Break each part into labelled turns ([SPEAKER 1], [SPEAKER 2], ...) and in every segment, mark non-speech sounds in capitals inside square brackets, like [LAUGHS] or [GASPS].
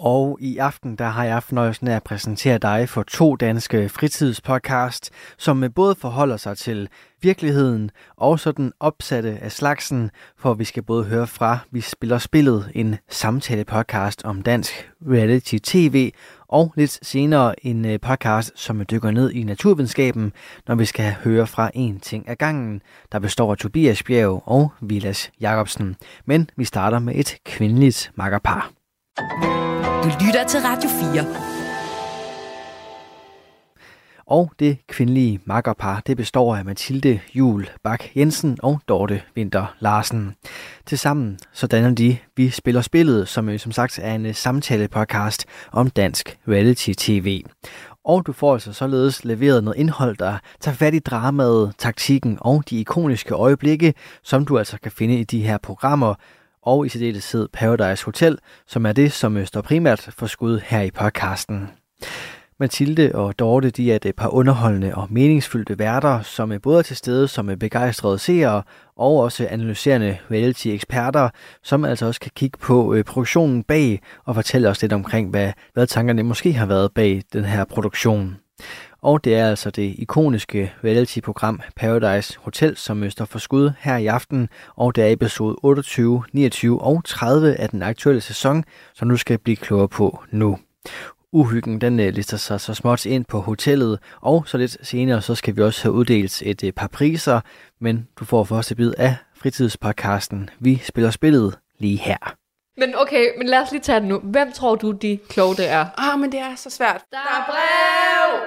[SPEAKER 1] Og i aften der har jeg fornøjelsen af at præsentere dig for to danske fritidspodcast, som med både forholder sig til virkeligheden og så den opsatte af slagsen, for vi skal både høre fra Vi spiller spillet, en samtale-podcast om dansk reality tv, og lidt senere en øh, podcast, som dykker ned i naturvidenskaben, når vi skal høre fra en ting af gangen, der består af Tobias Bjerg og Vilas Jacobsen. Men vi starter med et kvindeligt makkerpar.
[SPEAKER 2] Du lytter til Radio 4.
[SPEAKER 1] Og det kvindelige makkerpar, det består af Mathilde Jul Bak Jensen og Dorte Vinter Larsen. Tilsammen så danner de Vi Spiller Spillet, som jo som sagt er en øh, samtale-podcast om dansk reality-tv. Og du får altså således leveret noget indhold, der tager fat i dramaet, taktikken og de ikoniske øjeblikke, som du altså kan finde i de her programmer, og i særdeleshed Paradise Hotel, som er det, som øh, står primært for skud her i podcasten. Mathilde og Dorte de er et øh, par underholdende og meningsfyldte værter, som øh, er både til stede som begejstrede seere og også analyserende reality-eksperter, som altså også kan kigge på produktionen bag og fortælle os lidt omkring, hvad, hvad tankerne måske har været bag den her produktion. Og det er altså det ikoniske reality-program Paradise Hotel, som møster for skud her i aften, og det er episode 28, 29 og 30 af den aktuelle sæson, som du skal blive klogere på nu. Uhyggen den øh, lister sig så småt ind på hotellet, og så lidt senere så skal vi også have uddelt et øh, par priser, men du får første bid af fritidspodcasten Vi spiller spillet lige her.
[SPEAKER 3] Men okay, men lad os lige tage det nu. Hvem tror du, de kloge det er?
[SPEAKER 4] Ah, men det er så svært.
[SPEAKER 3] Der er brev!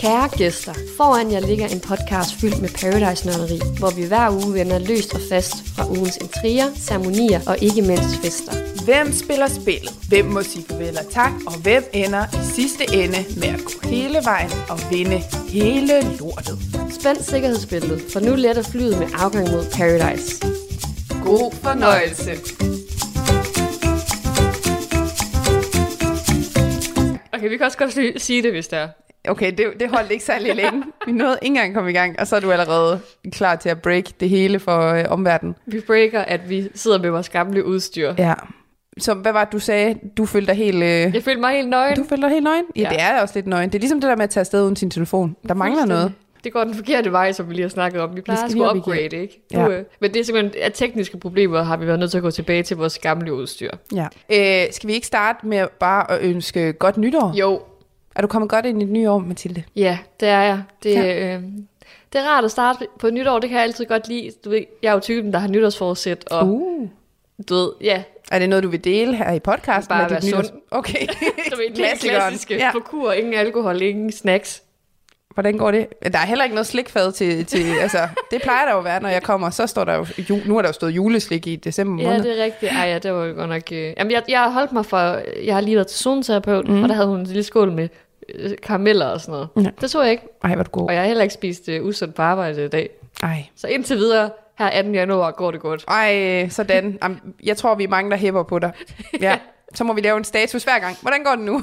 [SPEAKER 3] Kære gæster, foran jer ligger en podcast fyldt med paradise-nørderi, hvor vi hver uge vender løst og fast fra ugens intriger, ceremonier og ikke mindst fester.
[SPEAKER 4] Hvem spiller spillet? Hvem må sige farvel og tak? Og hvem ender i sidste ende med at gå hele vejen og vinde hele lortet?
[SPEAKER 3] Spænd sikkerhedsbæltet, for nu letter flyet med afgang mod paradise.
[SPEAKER 4] God fornøjelse.
[SPEAKER 3] Okay, vi kan også godt sige det, hvis det er.
[SPEAKER 4] Okay, det, det holdt ikke særlig længe. Vi nåede ikke engang at komme i gang, og så er du allerede klar til at break det hele for øh, omverdenen.
[SPEAKER 3] Vi breaker, at vi sidder med vores gamle udstyr.
[SPEAKER 4] Ja. Så hvad var det, du sagde? Du følte dig helt... Øh...
[SPEAKER 3] Jeg følte mig helt nøgen.
[SPEAKER 4] Du følte dig helt nøgen? Ja,
[SPEAKER 3] Ja.
[SPEAKER 4] det er også lidt nøgen. Det er ligesom det der med at tage afsted uden sin telefon. Der mangler noget.
[SPEAKER 3] Det går den forkerte vej, som vi lige har snakket om. Vi plejer
[SPEAKER 4] skal
[SPEAKER 3] at
[SPEAKER 4] vi
[SPEAKER 3] skulle upgrade, ikke?
[SPEAKER 4] Ja.
[SPEAKER 3] Nu, øh, men det er simpelthen af tekniske problemer, har vi været nødt til at gå tilbage til vores gamle udstyr.
[SPEAKER 4] Ja. Øh, skal vi ikke starte med bare at ønske godt nytår?
[SPEAKER 3] Jo,
[SPEAKER 4] Er du kommet godt ind i det nye år, Mathilde?
[SPEAKER 3] ja, det er jeg. Det,
[SPEAKER 4] Ja.
[SPEAKER 3] øh, det er rart at starte på et nytår, det kan jeg altid godt lide. Du ved, jeg er jo typen, der har nytårsforsæt, og
[SPEAKER 4] Uh.
[SPEAKER 3] du ved, ja,
[SPEAKER 4] Er det noget, du vil dele her i podcasten?
[SPEAKER 3] Bare være sund.
[SPEAKER 4] Okay. [LAUGHS]
[SPEAKER 3] det [LAUGHS]
[SPEAKER 4] Klassikeren.
[SPEAKER 3] klassiske
[SPEAKER 4] ja.
[SPEAKER 3] på kur, ingen alkohol, ingen snacks.
[SPEAKER 4] Hvordan går det? Der er heller ikke noget slikfad til, til [LAUGHS] altså, det plejer der jo at være, når jeg kommer. Så står der jo, ju, nu er der jo stået juleslik i december
[SPEAKER 3] Ja,
[SPEAKER 4] måned.
[SPEAKER 3] det er rigtigt. Ej, ja, det var jo godt nok... Øh... Jamen, jeg, jeg har holdt mig for... Jeg har lige været til zoneterapeut, mm. og der havde hun en lille skål med øh, karameller og sådan noget.
[SPEAKER 4] Ja.
[SPEAKER 3] Det så jeg ikke,
[SPEAKER 4] Ej, hvor god.
[SPEAKER 3] og jeg har heller ikke spist øh, usundt på arbejde i dag.
[SPEAKER 4] Ej.
[SPEAKER 3] Så indtil videre, her 2. januar, går det godt.
[SPEAKER 4] Ej, sådan. Am, Jeg tror, vi er mange, der hæpper på dig. [LAUGHS] Ja. Så må vi lave en status hver gang. Hvordan går det nu? [LAUGHS]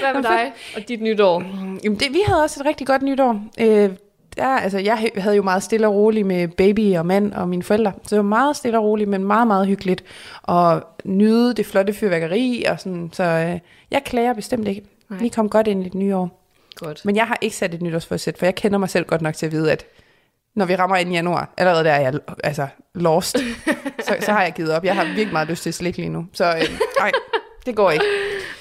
[SPEAKER 3] Hvad med dig og dit nytår?
[SPEAKER 4] Jamen, det, vi havde også et rigtig godt nytår. Øh, der, altså, jeg havde jo meget stille og roligt med baby og mand og mine forældre. Så det var meget stille og roligt, men meget, meget hyggeligt. Og nyde det flotte fyrværkeri og sådan. Så øh, jeg klager bestemt ikke.
[SPEAKER 3] Nej.
[SPEAKER 4] Vi kom godt ind i det nye år.
[SPEAKER 3] Godt.
[SPEAKER 4] Men jeg har ikke sat et nytårsforsæt, for jeg kender mig selv godt nok til at vide, at når vi rammer ind i januar, allerede der er jeg altså, lost, [LAUGHS] så, så har jeg givet op. Jeg har virkelig meget lyst til slik lige nu. Så øh, nej, det går ikke. [LAUGHS]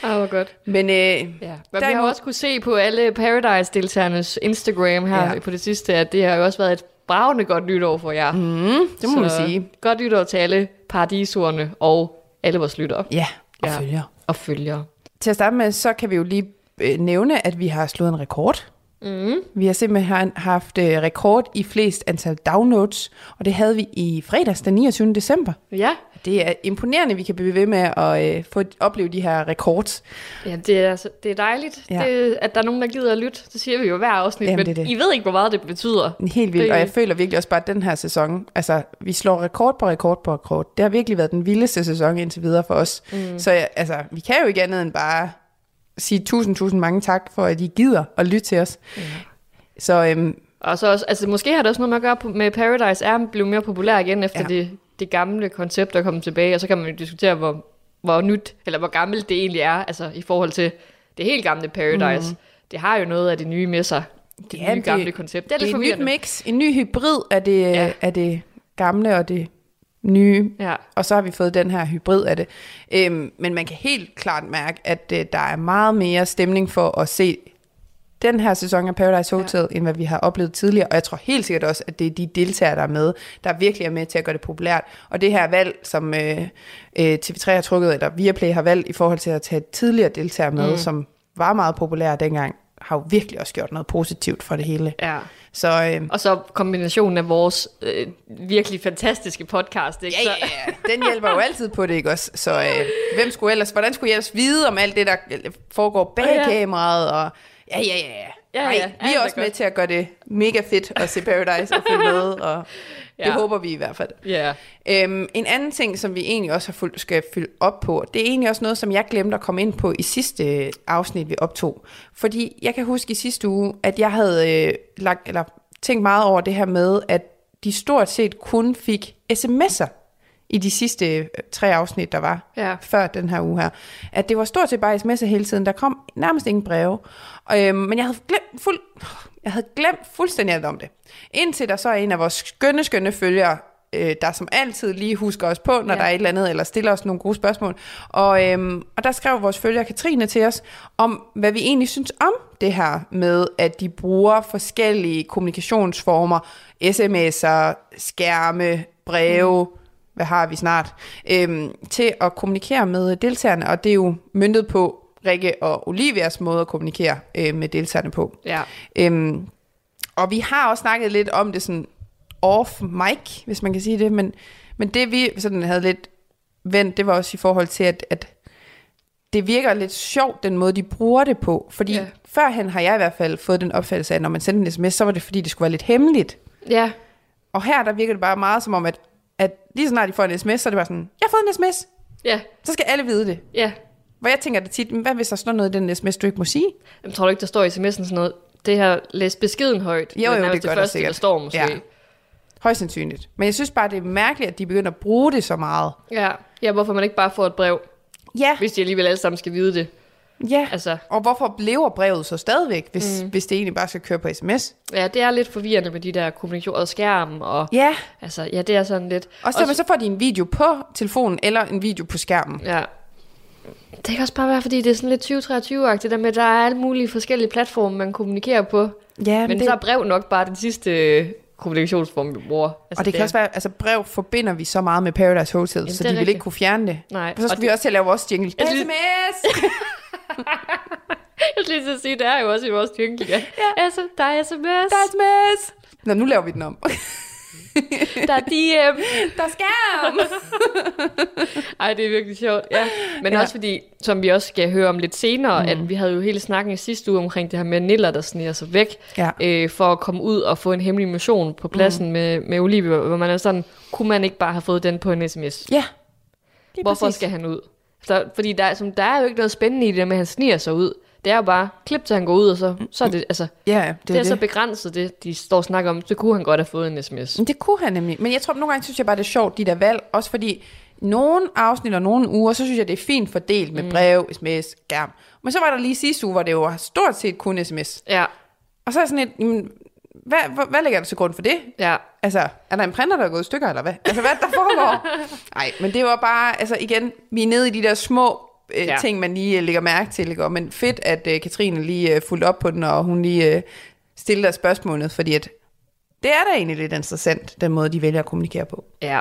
[SPEAKER 3] Ah, hvor godt.
[SPEAKER 4] Men øh,
[SPEAKER 3] Ja. Men vi har også kunne se på alle Paradise-deltagernes Instagram her
[SPEAKER 4] Ja.
[SPEAKER 3] på det sidste, at det har jo også været et bravende godt nytår for jer. Mm,
[SPEAKER 4] det må man sige.
[SPEAKER 3] Godt nytår til alle paradisorerne og alle vores lyttere
[SPEAKER 4] Ja, og
[SPEAKER 3] Ja.
[SPEAKER 4] følger.
[SPEAKER 3] og følgere.
[SPEAKER 4] Til at starte med, så kan vi jo lige øh, nævne, at vi har slået en rekord. Mm. Vi har simpelthen haft øh, rekord i flest antal downloads, og det havde vi i fredags den 29. december.
[SPEAKER 3] Ja.
[SPEAKER 4] Det er imponerende, vi kan blive ved med at øh, få opleve de her rekords.
[SPEAKER 3] Ja, det er, det er dejligt,
[SPEAKER 4] Ja.
[SPEAKER 3] det, at der er nogen, der gider at lytte. Det siger vi jo hver afsnit,
[SPEAKER 4] Jamen,
[SPEAKER 3] men
[SPEAKER 4] det det.
[SPEAKER 3] I ved ikke, hvor meget det betyder.
[SPEAKER 4] Helt vildt,
[SPEAKER 3] Det-
[SPEAKER 4] og jeg føler virkelig også bare, at den her sæson, altså vi slår rekord på rekord på rekord. Det har virkelig været den vildeste sæson indtil videre for os. Mm. Så ja, altså, vi kan jo ikke andet end bare sige tusind, tusind mange tak for, at I gider at lytte til os. Mm. Så øhm,
[SPEAKER 3] Og så også, altså måske har det også noget med at gøre med Paradise er blevet mere populær igen efter
[SPEAKER 4] ja.
[SPEAKER 3] det, det gamle koncept, er kommet tilbage, og så kan man jo diskutere, hvor, hvor nyt, eller hvor gammelt det egentlig er, altså i forhold til det helt gamle Paradise. Mm. Det har jo noget af det nye med sig, det
[SPEAKER 4] Ja,
[SPEAKER 3] nye
[SPEAKER 4] det-
[SPEAKER 3] gamle koncept. Det er
[SPEAKER 4] det
[SPEAKER 3] lidt
[SPEAKER 4] er et nyt mix, en ny hybrid af det. Ja. af det gamle og det nye.
[SPEAKER 3] Ja.
[SPEAKER 4] Og så har vi fået den her hybrid af det. Øhm, men man kan helt klart mærke, at øh, der er meget mere stemning for at se den her sæson af Paradise Hotel, ja. end hvad vi har oplevet tidligere. Og jeg tror helt sikkert også, at det er de deltagere, der er med, der virkelig er med til at gøre det populært. Og det her valg, som øh, øh, TV3 har trukket, eller Viaplay har valgt i forhold til at tage tidligere deltagere med, mm. som var meget populære dengang, har jo virkelig også gjort noget positivt for det hele.
[SPEAKER 3] Ja.
[SPEAKER 4] Så øh,
[SPEAKER 3] Og så kombinationen af vores øh, virkelig fantastiske podcast, ikke?
[SPEAKER 4] Ja, ja, ja. Den hjælper jo altid på det, ikke også? Så øh, hvem skulle ellers, hvordan skulle jeg ellers vide om alt det, der foregår bag
[SPEAKER 3] Ja.
[SPEAKER 4] kameraet? Og, ja, ja, ja. ja.
[SPEAKER 3] Ja,
[SPEAKER 4] Nej,
[SPEAKER 3] ja.
[SPEAKER 4] vi er
[SPEAKER 3] er
[SPEAKER 4] også med
[SPEAKER 3] godt.
[SPEAKER 4] til at gøre det mega fedt at se Paradise og følge med, [LAUGHS] og det
[SPEAKER 3] Ja.
[SPEAKER 4] håber vi i hvert fald.
[SPEAKER 3] Ja.
[SPEAKER 4] Øhm, en anden ting, som vi egentlig også har fuldt, skal fylde op på, det er egentlig også noget, som jeg glemte at komme ind på i sidste afsnit, vi optog. Fordi jeg kan huske i sidste uge, at jeg havde øh, lagt, eller tænkt meget over det her med, at de stort set kun fik sms'er i de sidste øh, tre afsnit, der var
[SPEAKER 3] Ja.
[SPEAKER 4] før den her uge her. At det var stort set bare sms'er hele tiden. Der kom nærmest ingen breve. Og, øhm, men jeg havde glemt, fuld, jeg havde glemt fuldstændig alt om det. Indtil der så er en af vores skønne, skønne følgere, øh, der som altid lige husker os på, når. Ja. der er et eller andet, eller stiller os nogle gode spørgsmål. Og, øhm, og der skrev vores følger Katrine til os, om hvad vi egentlig synes om det her med, at de bruger forskellige kommunikationsformer, sms'er, skærme, breve, mm. Hvad har vi snart, øhm, til at kommunikere med deltagerne, og det er jo myndet på Rikke og Olivias måde at kommunikere øh, med deltagerne på.
[SPEAKER 3] Ja.
[SPEAKER 4] Øhm, og vi har også snakket lidt om det sådan off mic, hvis man kan sige det, men, men det vi sådan havde lidt vendt, det var også i forhold til, at, at det virker lidt sjovt, den måde, de bruger det på. Fordi ja. Førhen har jeg i hvert fald fået den opfattelse af, at når man sendte en sms, så var det fordi, det skulle være lidt hemmeligt.
[SPEAKER 3] Ja.
[SPEAKER 4] Og her, der virker det bare meget som om, at, at lige så snart de får en sms, så er det bare sådan, jeg har fået en sms,
[SPEAKER 3] Ja.
[SPEAKER 4] så skal alle vide det.
[SPEAKER 3] Ja.
[SPEAKER 4] Hvor jeg tænker det tit, "Men hvad hvis der står noget i den sms, du ikke må sige?
[SPEAKER 3] Jeg tror du ikke, der står i sms'en sådan noget, det her læs beskeden højt.
[SPEAKER 4] Jo, jo,
[SPEAKER 3] nærmest
[SPEAKER 4] det gør
[SPEAKER 3] det
[SPEAKER 4] der
[SPEAKER 3] første,
[SPEAKER 4] sikkert.
[SPEAKER 3] der står måske.
[SPEAKER 4] Ja. Højst sandsynligt. Men jeg synes bare, det er mærkeligt, at de begynder at bruge det så meget.
[SPEAKER 3] Ja. ja, hvorfor man ikke bare får et brev,
[SPEAKER 4] Ja,
[SPEAKER 3] hvis de alligevel alle sammen skal vide det.
[SPEAKER 4] Ja.
[SPEAKER 3] Altså,
[SPEAKER 4] Og hvorfor lever brevet så stadigvæk, hvis, mm. hvis det egentlig bare skal køre på sms?
[SPEAKER 3] ja, det er lidt forvirrende med de der kommunikation og skærmen, og
[SPEAKER 4] Ja,
[SPEAKER 3] altså, ja, det er sådan lidt...
[SPEAKER 4] og så, så får de en video på telefonen, eller en video på skærmen.
[SPEAKER 3] Ja. Det kan også bare være, fordi det er sådan lidt 2023-agtigt, der med, at der er alle mulige forskellige platforme, man kommunikerer på.
[SPEAKER 4] Ja,
[SPEAKER 3] Men, men
[SPEAKER 4] det,
[SPEAKER 3] så er brev nok bare den sidste øh, kommunikationsform, vi bruger. Altså,
[SPEAKER 4] og det kan også være, altså brev forbinder vi så meget med Paradise Hotel,
[SPEAKER 3] Jamen,
[SPEAKER 4] så
[SPEAKER 3] det
[SPEAKER 4] de vil
[SPEAKER 3] rigtigt.
[SPEAKER 4] ikke kunne fjerne det.
[SPEAKER 3] Nej,
[SPEAKER 4] Og så
[SPEAKER 3] og
[SPEAKER 4] skal vi
[SPEAKER 3] det-
[SPEAKER 4] også til at lave vores jingle.
[SPEAKER 3] Jeg
[SPEAKER 4] SMS! [LAUGHS] [LAUGHS]
[SPEAKER 3] Jeg skulle lige sige, det er jo også i vores jingle, ja. Altså, der er sms,
[SPEAKER 4] Der er SMS! Nå, nu laver vi den om. [LAUGHS]
[SPEAKER 3] der er DM.
[SPEAKER 4] Der er skærm! [LAUGHS]
[SPEAKER 3] Ej, det er virkelig sjovt, ja. Men
[SPEAKER 4] Ja.
[SPEAKER 3] ja. også fordi, som vi også skal høre om lidt senere, mm. at vi havde jo hele snakken i sidste uge omkring det her med Niller, der sniger sig væk,
[SPEAKER 4] Ja.
[SPEAKER 3] øh, for at komme ud og få en hemmelig mission på pladsen mm. med, med Olivia, hvor man er sådan, kunne man ikke bare have fået den på en sms?
[SPEAKER 4] Ja. Lige
[SPEAKER 3] Hvorfor
[SPEAKER 4] præcis.
[SPEAKER 3] skal han ud? Så, fordi der, er- som, der er jo ikke noget spændende i det der med, at han sniger sig ud. Det er jo bare, klip til han går ud, og så, så er det, altså,
[SPEAKER 4] Ja,
[SPEAKER 3] det,
[SPEAKER 4] det,
[SPEAKER 3] det
[SPEAKER 4] er
[SPEAKER 3] er så
[SPEAKER 4] det.
[SPEAKER 3] begrænset, det de står og snakker om. Så kunne han godt have fået en sms.
[SPEAKER 4] Det kunne han nemlig. Men jeg tror, nogle gange synes jeg bare, det er sjovt, de der valg. Også fordi nogle afsnit og nogle uger, så synes jeg, det er fint fordelt med brev, sms, skærm. Men så var der lige sidste uge, hvor det var stort set kun sms.
[SPEAKER 3] Ja,
[SPEAKER 4] Og så er sådan jamen, hvad, hvad, hvad ligger der til grund for det?
[SPEAKER 3] ja.
[SPEAKER 4] Altså, er der en printer, der er gået i stykker, eller hvad? Altså, hvad er der foregår? [LAUGHS] Nej, men det var bare, altså igen, vi er nede i de der små øh, ja. Ting, man lige øh, lægger mærke til. Ikke? Men fedt, at øh, Katrine lige øh, fulgte op på den, og hun lige øh, stillede dig spørgsmålet, fordi at det er da egentlig lidt interessant, den måde, de vælger at kommunikere på.
[SPEAKER 3] Ja.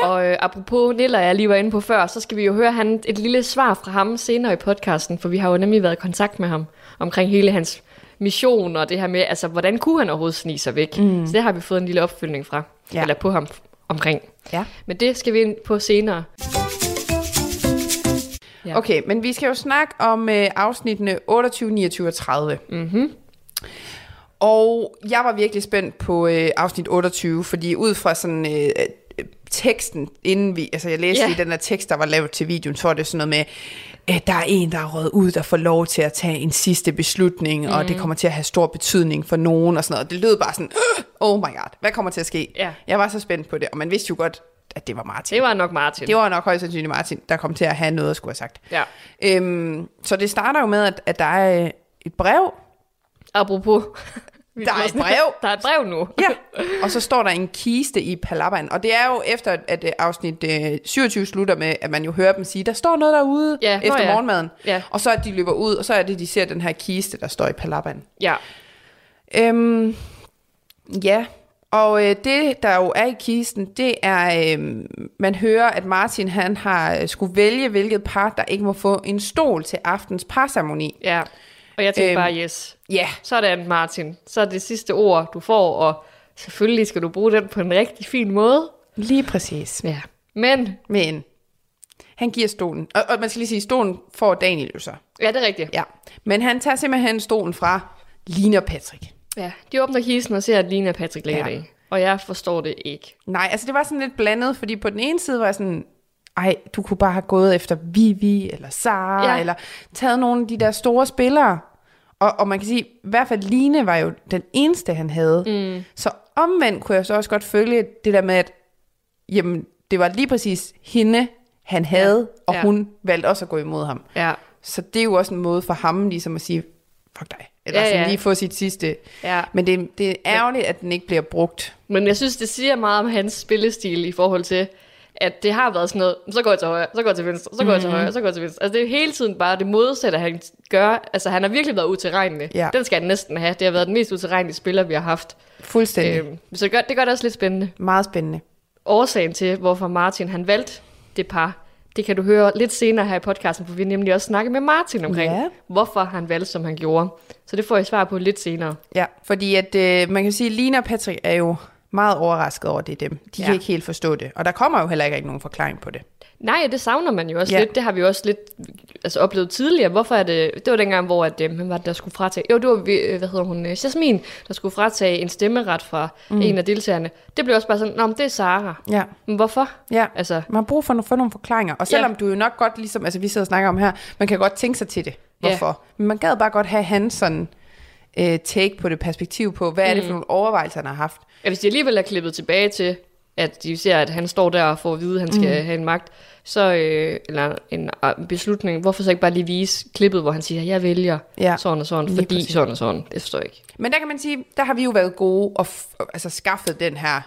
[SPEAKER 3] ja. Og øh, apropos Niller, jeg lige var inde på før, så skal vi jo høre han, et lille svar fra ham senere i podcasten, for vi har jo nemlig været i kontakt med ham omkring hele hans mission og det her med, altså hvordan kunne han overhovedet snige sig væk? Mm. Så det har vi fået en lille opfølgning fra,
[SPEAKER 4] Ja.
[SPEAKER 3] eller på ham omkring.
[SPEAKER 4] Ja.
[SPEAKER 3] Men det skal vi ind på senere. Ja.
[SPEAKER 4] Okay, men vi skal jo snakke om øh, afsnittene 28, 29 og 30.
[SPEAKER 3] Mhm.
[SPEAKER 4] Og jeg var virkelig spændt på øh, afsnit 28, fordi ud fra sådan øh, øh, teksten, inden vi, altså jeg læste yeah. i den der tekst, der var lavet til videoen, så var det sådan noget med, der er en, der er røget ud, der får lov til at tage en sidste beslutning, mm. og det kommer til at have stor betydning for nogen og sådan noget. Det lød bare sådan, "Øh, oh my god, hvad kommer til at ske?
[SPEAKER 3] Ja.
[SPEAKER 4] Jeg var så spændt på det, og man vidste jo godt, at det var Martin.
[SPEAKER 3] Det var nok Martin.
[SPEAKER 4] Det var nok højst sandsynligt Martin, der kom til at have noget at skulle have sagt.
[SPEAKER 3] Ja.
[SPEAKER 4] Øhm, så det starter jo med, at, at der er et brev.
[SPEAKER 3] Apropos.
[SPEAKER 4] Der er et brev. [LAUGHS]
[SPEAKER 3] Der er et brev nu. [LAUGHS]
[SPEAKER 4] Ja, og så står der en kiste i Palaban. Og det er jo efter, at, øh, afsnit øh, 27 slutter med, at man jo hører dem sige, der står noget derude
[SPEAKER 3] Ja,
[SPEAKER 4] efter
[SPEAKER 3] ja.
[SPEAKER 4] morgenmaden.
[SPEAKER 3] Ja.
[SPEAKER 4] Og så at de løber ud, og så er det, de ser den her kiste, der står i Palaban.
[SPEAKER 3] Ja.
[SPEAKER 4] Øhm, ja, og øh, det, der jo er i kisten, det er, øh, man hører, at Martin han har øh, skulle vælge, hvilket par, der ikke må få en stol til aftens parceremoni.
[SPEAKER 3] Ja. Og jeg tænkte
[SPEAKER 4] Øhm,
[SPEAKER 3] bare, yes.
[SPEAKER 4] Ja,
[SPEAKER 3] Sådan, Martin. Så er det sidste ord, du får, og selvfølgelig skal du bruge den på en rigtig fin måde.
[SPEAKER 4] lige præcis.
[SPEAKER 3] Ja. Men,
[SPEAKER 4] Men han giver stolen, og, og man skal lige sige, stolen får Daniel jo så.
[SPEAKER 3] ja, det er rigtigt.
[SPEAKER 4] Ja, men han tager simpelthen stolen fra Line og Patrick.
[SPEAKER 3] Ja. De åbner kisten og ser, at Lina og Patrick ligger
[SPEAKER 4] ja.
[SPEAKER 3] i. Og jeg forstår det ikke.
[SPEAKER 4] Nej, altså det var sådan lidt blandet, fordi på den ene side var jeg sådan, ej, du kunne bare have gået efter Vivi eller Sara, ja. Eller taget nogle af de der store spillere. Og, og man kan sige, i hvert fald Line var jo den eneste, han havde. Mm. Så omvendt kunne jeg så også godt følge det der med, at jamen, det var lige præcis hende, han havde, ja. og
[SPEAKER 3] Ja.
[SPEAKER 4] hun valgte også at gå imod ham.
[SPEAKER 3] Ja.
[SPEAKER 4] Så det er jo også en måde for ham ligesom at sige, fuck dig. Eller
[SPEAKER 3] Ja,
[SPEAKER 4] sådan
[SPEAKER 3] ja.
[SPEAKER 4] lige få sit sidste.
[SPEAKER 3] Ja.
[SPEAKER 4] Men det, det er ærgerligt, at den ikke bliver brugt.
[SPEAKER 3] Men jeg synes, det siger meget om hans spillestil i forhold til, at det har været sådan noget, så går jeg til højre, så går jeg til venstre, så går jeg til højre, så går jeg til venstre. Altså det er hele tiden bare det modsatte, han gør. Altså han har virkelig været utilregnelig.
[SPEAKER 4] Ja.
[SPEAKER 3] Den skal han næsten have. Det har været den mest utilregnelige spiller, vi har haft.
[SPEAKER 4] Fuldstændig.
[SPEAKER 3] Øhm, så det gør, det gør det også lidt spændende.
[SPEAKER 4] Meget spændende.
[SPEAKER 3] Årsagen til, hvorfor Martin han valgte det par, det kan du høre lidt senere her i podcasten, for vi nemlig også snakket med Martin omkring,
[SPEAKER 4] Ja.
[SPEAKER 3] hvorfor han valgte, som han gjorde. Så det får jeg svar på lidt senere.
[SPEAKER 4] Ja, fordi at øh, man kan sige, at Lina og Patrick er jo meget overrasket over, det er dem. De ja. kan
[SPEAKER 3] Ja.
[SPEAKER 4] ikke helt forstå det. Og der kommer jo heller ikke nogen forklaring på det.
[SPEAKER 3] Nej, det savner man jo også
[SPEAKER 4] Ja.
[SPEAKER 3] ja. lidt. Det har vi også lidt altså, oplevet tidligere. Hvorfor er det... Det var dengang, hvor at, øh, hvem var det, der skulle fratage... Jo, det var, øh, hvad hedder hun, øh, Jasmin, der skulle fratage en stemmeret fra mm. en af deltagerne. Det blev også bare sådan, Nå, men det er Sara.
[SPEAKER 4] Ja,
[SPEAKER 3] Men hvorfor?
[SPEAKER 4] ja.
[SPEAKER 3] Altså,
[SPEAKER 4] Man har brug for at få nogle forklaringer. Og selvom
[SPEAKER 3] Ja.
[SPEAKER 4] du jo nok godt, ligesom altså vi sidder og snakker om her, man kan godt tænke sig til det.
[SPEAKER 3] Ja.
[SPEAKER 4] Hvorfor? Men man gad bare godt have hans sådan øh, take på det perspektiv på, hvad er det for nogle overvejelser, han har haft.
[SPEAKER 3] ja, hvis de alligevel er klippet tilbage til, at de ser, at han står der og får at vide, at han skal mm. have en magt, så, øh, eller en øh, beslutning, hvorfor så ikke bare lige vise klippet, hvor han siger, jeg vælger
[SPEAKER 4] Ja,
[SPEAKER 3] sådan og sådan,
[SPEAKER 4] lige
[SPEAKER 3] fordi
[SPEAKER 4] præcis.
[SPEAKER 3] sådan og sådan. Det forstår jeg ikke.
[SPEAKER 4] Men der kan man sige, der har vi jo været gode og f- altså skaffet den her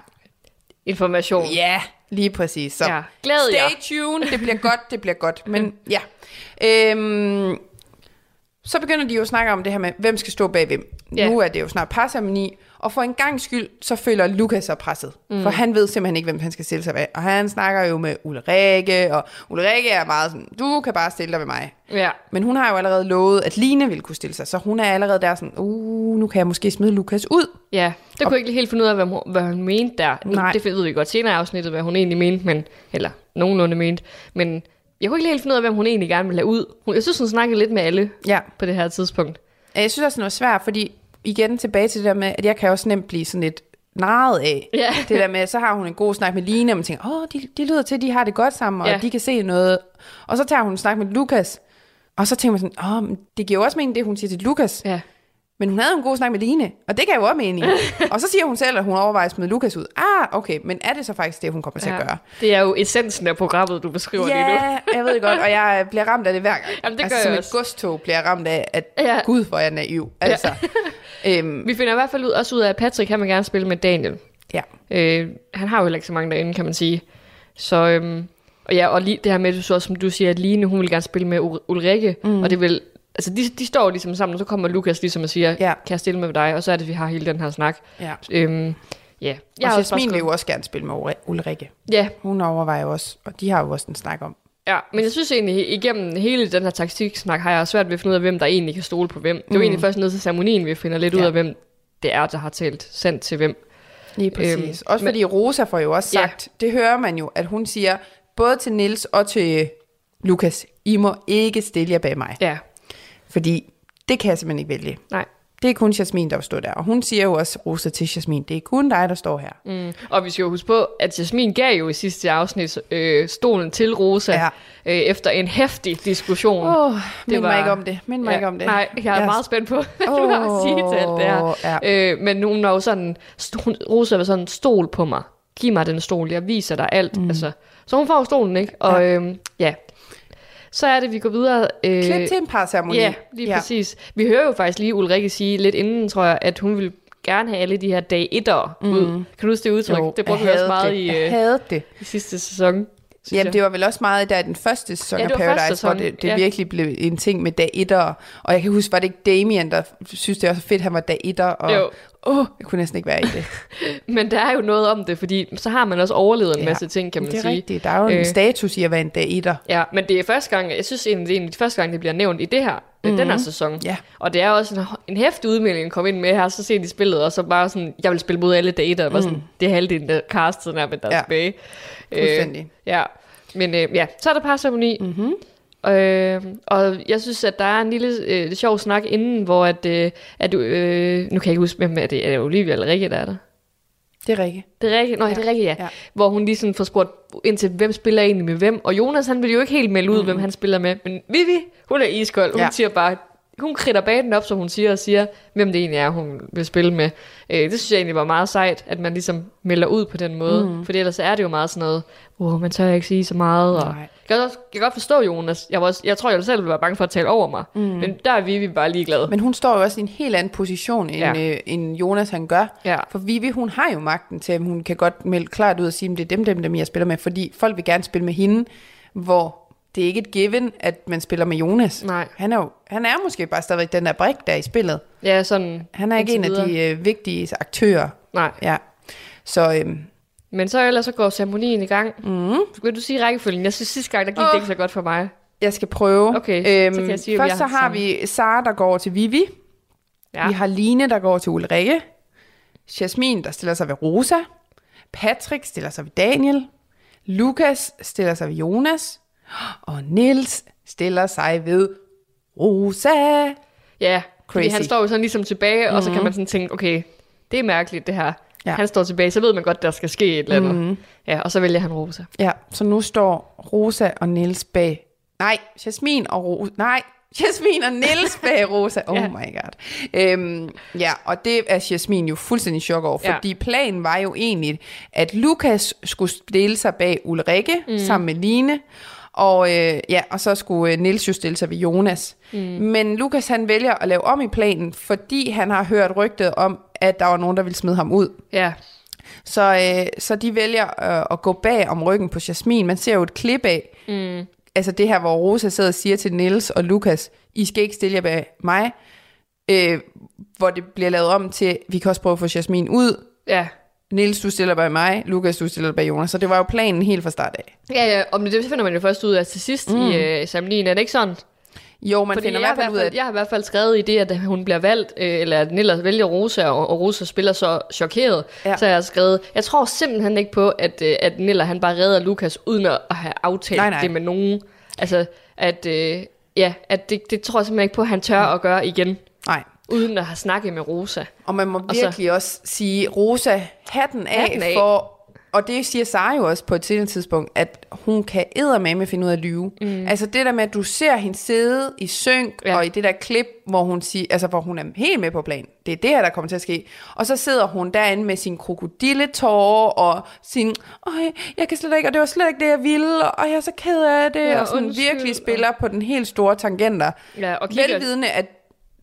[SPEAKER 3] Information.
[SPEAKER 4] Ja, lige præcis. Så
[SPEAKER 3] Ja, glæd jer.
[SPEAKER 4] stay tuned, det bliver godt, det bliver godt. Men [LAUGHS] ja. Øhm, så begynder de jo at snakke om det her med, hvem skal stå bag hvem.
[SPEAKER 3] Ja.
[SPEAKER 4] Nu er det jo snart parceremoni, og for en gang skyld, så føler Lukas sig presset. Mm. For han ved simpelthen ikke, hvem han skal stille sig bag. Og han snakker jo med Ulrike, og Ulrike er meget sådan, du kan bare stille dig ved mig.
[SPEAKER 3] Ja.
[SPEAKER 4] Men hun har jo allerede lovet, at Line vil kunne stille sig, så hun er allerede der sådan, uh, nu kan jeg måske smide Lukas ud.
[SPEAKER 3] Ja, det kunne jeg ikke helt finde ud af, hvad hun, hvad hun mente der.
[SPEAKER 4] Nej.
[SPEAKER 3] Det ved vi godt senere i afsnittet, hvad hun egentlig mente, men, eller nogenlunde mente. Men jeg kunne ikke helt finde ud af, hvem hun egentlig gerne ville have ud. Hun, jeg synes, hun snakkede lidt med alle
[SPEAKER 4] Ja,
[SPEAKER 3] på det her tidspunkt.
[SPEAKER 4] Jeg synes også, det var svært, fordi igen tilbage til det der med, at jeg kan også nemt blive sådan lidt narret af.
[SPEAKER 3] Ja.
[SPEAKER 4] Det der med, så har hun en god snak med Line, og man tænker, åh, de, de lyder til, at de har det godt sammen, og
[SPEAKER 3] Ja.
[SPEAKER 4] de kan se noget. Og så tager hun en snak med Lukas, og så tænker man sådan, åh, det giver jo også mening, det hun siger til Lukas.
[SPEAKER 3] Ja.
[SPEAKER 4] Men hun havde en god snak med Line, og det kan jo også mening. [LAUGHS] og så siger hun selv, at hun overvejer at smide Lukas ud. Ah, okay, men er det så faktisk det, hun kommer til at gøre?
[SPEAKER 3] Det er jo essensen af programmet, du beskriver lige nu.
[SPEAKER 4] Ja, jeg ved det godt, og jeg bliver ramt af det hver gang.
[SPEAKER 3] Jamen, det
[SPEAKER 4] altså,
[SPEAKER 3] gør
[SPEAKER 4] som
[SPEAKER 3] jeg
[SPEAKER 4] et
[SPEAKER 3] også.
[SPEAKER 4] godstog bliver jeg ramt af, at
[SPEAKER 3] Ja.
[SPEAKER 4] gud, hvor er jeg naiv. Altså, [LAUGHS] øhm,
[SPEAKER 3] Vi finder i hvert fald ud, også ud af, at Patrick han vil gerne spille med Daniel.
[SPEAKER 4] ja.
[SPEAKER 3] Øh, han har jo heller ikke så mange derinde, kan man sige. Så, øhm, og ja, og lige det her med, du så, som du siger, at Line, hun vil gerne spille med Ul- Ulrikke, mm. og det vil, altså de, de står ligesom sammen, og så kommer Lukas ligesom og siger,
[SPEAKER 4] Ja.
[SPEAKER 3] kan jeg stille med dig, og så er det, vi har hele den her snak.
[SPEAKER 4] ja.
[SPEAKER 3] Øhm, ja,
[SPEAKER 4] Jeg og Jasmin vil jo også gerne spille med Ulrikke.
[SPEAKER 3] Ja,
[SPEAKER 4] Hun overvejer også, og de har jo også en snak om.
[SPEAKER 3] Ja, men jeg synes egentlig, igennem hele den her taktiksnak, har jeg svært ved at finde ud af, hvem der egentlig kan stole på hvem. Det er jo egentlig først ned til ceremonien, vi finder lidt
[SPEAKER 4] Ja.
[SPEAKER 3] ud af, hvem det er, der har talt sandt til hvem.
[SPEAKER 4] Lige præcis.
[SPEAKER 3] Øhm,
[SPEAKER 4] også
[SPEAKER 3] men-
[SPEAKER 4] fordi Rosa får jo også
[SPEAKER 3] Ja.
[SPEAKER 4] sagt, det hører man jo, at hun siger, både til Nils og til Lukas, I må ikke stille jer bag mig.
[SPEAKER 3] Ja,
[SPEAKER 4] Fordi det kan jeg simpelthen ikke vælge.
[SPEAKER 3] nej.
[SPEAKER 4] Det er kun Jasmin, der står der. Og hun siger jo også, Rosa til Jasmin, det er kun dig, der står her.
[SPEAKER 3] Mm. Og vi skal jo huske på, at Jasmin gav jo i sidste afsnit øh, stolen til Rosa
[SPEAKER 4] Ja.
[SPEAKER 3] øh, efter en hæftig diskussion.
[SPEAKER 4] Oh, mind
[SPEAKER 3] var-
[SPEAKER 4] mig ikke om det. Mind mig
[SPEAKER 3] Ja,
[SPEAKER 4] ikke om det.
[SPEAKER 3] Nej, jeg er
[SPEAKER 4] Yes.
[SPEAKER 3] meget spændt på, [LAUGHS] hvad du har at sige til alt det her.
[SPEAKER 4] Ja.
[SPEAKER 3] Øh, men hun var jo sådan, st- hun, Rosa var sådan, stol på mig. Giv mig den stol, jeg viser dig alt. Mm. Altså, så hun får stolen, ikke? Og ja. Øhm, ja, så er det, vi går videre. Øh,
[SPEAKER 4] Klip til en par ceremoni.
[SPEAKER 3] Ja, lige ja. præcis. Vi hører jo faktisk lige Ulrikke sige lidt inden, tror jeg, at hun vil gerne have alle de her dag etter mm. ud. Kan du huske det udtryk?
[SPEAKER 4] Jo,
[SPEAKER 3] det brugte vi også meget
[SPEAKER 4] det.
[SPEAKER 3] i, øh,
[SPEAKER 4] det.
[SPEAKER 3] i sidste sæson.
[SPEAKER 4] Jamen,
[SPEAKER 3] jeg.
[SPEAKER 4] det var vel også meget der i den første sæson
[SPEAKER 3] Ja,
[SPEAKER 4] af Paradise,
[SPEAKER 3] sæson,
[SPEAKER 4] hvor det, det
[SPEAKER 3] ja.
[SPEAKER 4] virkelig blev en ting med dag etter. Og jeg kan huske, var det ikke Damien, der synes, det var så fedt, at han var dag etter. Og,
[SPEAKER 3] Jo.
[SPEAKER 4] Åh, jeg kunne næsten ikke være i det. [LAUGHS]
[SPEAKER 3] Men der er jo noget om det, fordi så har man også overlevet en
[SPEAKER 4] Ja,
[SPEAKER 3] masse ting, kan man
[SPEAKER 4] det er
[SPEAKER 3] sige.
[SPEAKER 4] rigtigt. Der er jo en
[SPEAKER 3] Øh.
[SPEAKER 4] status i at være en dag etter.
[SPEAKER 3] Ja, men det er første gang, jeg synes egentlig, det er egentlig første gang, det bliver nævnt i det her, mm-hmm. den her sæson.
[SPEAKER 4] Ja.
[SPEAKER 3] Og det er også en, en hæftig udmelding at komme ind med her, så ser de spillet, og så bare sådan, jeg vil spille mod alle data, og bare sådan, det er halvdelen af castet nærmest, der er
[SPEAKER 4] Ja.
[SPEAKER 3] tilbage.
[SPEAKER 4] Fuldstændig.
[SPEAKER 3] Øh, ja, men øh, ja, så er der parceremoni. Mm-hmm. Øh, og jeg synes, at der er en lille øh, sjov snak inden, hvor at, øh, at du, øh, nu kan jeg ikke huske, hvem er det, er det Olivia eller Rikke, der er der?
[SPEAKER 4] Det er rigtigt.
[SPEAKER 3] Det er rigtigt. Nå, ja. det er rigtigt, ja.
[SPEAKER 4] Ja.
[SPEAKER 3] Hvor hun lige sådan får spurgt ind til, hvem spiller egentlig med hvem. Og Jonas, han vil jo ikke helt melde ud, mm. hvem han spiller med. Men Vivi, hun er iskold. Hun
[SPEAKER 4] Ja.
[SPEAKER 3] siger bare, hun kridter banen op, som hun siger, og siger, hvem det egentlig er, hun vil spille med. Øh, det synes jeg egentlig var meget sejt, at man ligesom melder ud på den måde. Mm. For ellers er det jo meget sådan noget, oh, man tør ikke sige så meget. Og
[SPEAKER 4] Nej.
[SPEAKER 3] Jeg, kan også, jeg kan godt forstå Jonas. Jeg, var også, jeg tror, jeg selv ville være bange for at tale over mig. Mm. Men der er Vivi bare ligeglad.
[SPEAKER 4] Men hun står jo også i en helt anden position, end,
[SPEAKER 3] Ja.
[SPEAKER 4] øh, end Jonas han gør.
[SPEAKER 3] Ja.
[SPEAKER 4] For Vivi, hun har jo magten til, at hun kan godt melde klart ud og sige, at det er dem, dem, dem, jeg spiller med. Fordi folk vil gerne spille med hende, hvor det er ikke et given, at man spiller med Jonas.
[SPEAKER 3] Nej.
[SPEAKER 4] Han er jo han er måske bare stadigvæk den der brik, der er i spillet.
[SPEAKER 3] Ja, sådan
[SPEAKER 4] Han er ikke en af de øh, vigtige aktører.
[SPEAKER 3] Nej.
[SPEAKER 4] Ja. Så øhm,
[SPEAKER 3] Men så ellers så går ceremonien i gang. Mm. Vil du sige rækkefølgen? Jeg synes sidste gang, der gik oh. det ikke så godt for mig.
[SPEAKER 4] jeg skal prøve.
[SPEAKER 3] Okay, så kan jeg sige,
[SPEAKER 4] først så
[SPEAKER 3] har
[SPEAKER 4] har
[SPEAKER 3] samme.
[SPEAKER 4] vi Sara, der går til Vivi.
[SPEAKER 3] Ja.
[SPEAKER 4] Vi har Line, der går til Ulrikke. Jasmin, der stiller sig ved Rosa. Patrick stiller sig ved Daniel. Lukas stiller sig ved Jonas. Og Nils stiller sig ved Rosa.
[SPEAKER 3] Ja, fordi
[SPEAKER 4] Crazy.
[SPEAKER 3] han står jo sådan ligesom tilbage, mm-hmm. og så kan man sådan tænke, okay, det er mærkeligt det her.
[SPEAKER 4] Ja.
[SPEAKER 3] Ja. Han står tilbage, så ved man godt, der skal ske et eller andet. Mm-hmm. Ja, og så vælger han Rosa.
[SPEAKER 4] Ja, så nu står Rosa og Nils bag... Nej, Jasmin og Rosa... Nej, Jasmin og Nils [LAUGHS] bag Rosa. Oh
[SPEAKER 3] Ja.
[SPEAKER 4] my god. Øhm, ja, og det er Jasmin jo fuldstændig chok over,
[SPEAKER 3] Ja.
[SPEAKER 4] fordi planen var jo egentlig, at Lukas skulle stille sig bag Ulrikke mm. sammen med Line, og, øh, ja, og så skulle øh, Nils jo stille sig ved Jonas. Mm. Men Lukas han vælger at lave om i planen, fordi han har hørt rygtet om, at der var nogen, der ville smide ham ud.
[SPEAKER 3] Ja,
[SPEAKER 4] Så, øh, så de vælger øh, at gå bag om ryggen på Jasmin. Man ser jo et klip af, mm. altså det her, hvor Rosa sidder og siger til Nils og Lukas, I skal ikke stille jer bag mig, øh, hvor det bliver lavet om til, vi kan også prøve at få Jasmin ud.
[SPEAKER 3] ja.
[SPEAKER 4] Nils, du stiller bag mig, Lukas, du stiller bag Jonas. Så det var jo planen helt fra start af.
[SPEAKER 3] Ja, ja, og det finder man jo først ud af til sidst mm. i øh, ceremonien. Er det ikke sådan?
[SPEAKER 4] Jo, man
[SPEAKER 3] Fordi
[SPEAKER 4] finder i
[SPEAKER 3] jeg,
[SPEAKER 4] hvert fald ud af,
[SPEAKER 3] jeg har i hvert fald skrevet i det, at hun bliver valgt, øh, eller at Nilla vælger Rosa, og, og Rosa spiller så chokeret.
[SPEAKER 4] Ja.
[SPEAKER 3] Så jeg har skrevet, jeg tror simpelthen ikke på, at, øh, at Nilla han bare redder Lukas, uden at have aftalt
[SPEAKER 4] Nej, nej.
[SPEAKER 3] det med nogen. Altså, at, øh, ja, at det, det tror jeg simpelthen ikke på, at han tør at gøre igen,
[SPEAKER 4] nej.
[SPEAKER 3] uden at have snakket med Rosa.
[SPEAKER 4] Og man må
[SPEAKER 3] Og så-
[SPEAKER 4] virkelig også sige, Rosa, hatten af,
[SPEAKER 3] Hatten af.
[SPEAKER 4] for... Og det siger Sara jo også på et senere tidspunkt, at hun kan eddermame finde ud af at lyve. Mm. Altså det der med, at du ser hende sidde i synk, ja. Og i det der klip, hvor hun, siger, altså, hvor hun er helt med på plan. Det er det her, der kommer til at ske. Og så sidder hun derinde med sin krokodilletårer, og sin, Øj, jeg kan slet ikke, og det var slet ikke det, jeg ville, og jeg er så ked af det,
[SPEAKER 3] Ja,
[SPEAKER 4] og sådan
[SPEAKER 3] undskyld,
[SPEAKER 4] virkelig spiller på den helt store tangenter.
[SPEAKER 3] Ja, og kigger,
[SPEAKER 4] Velvidende, at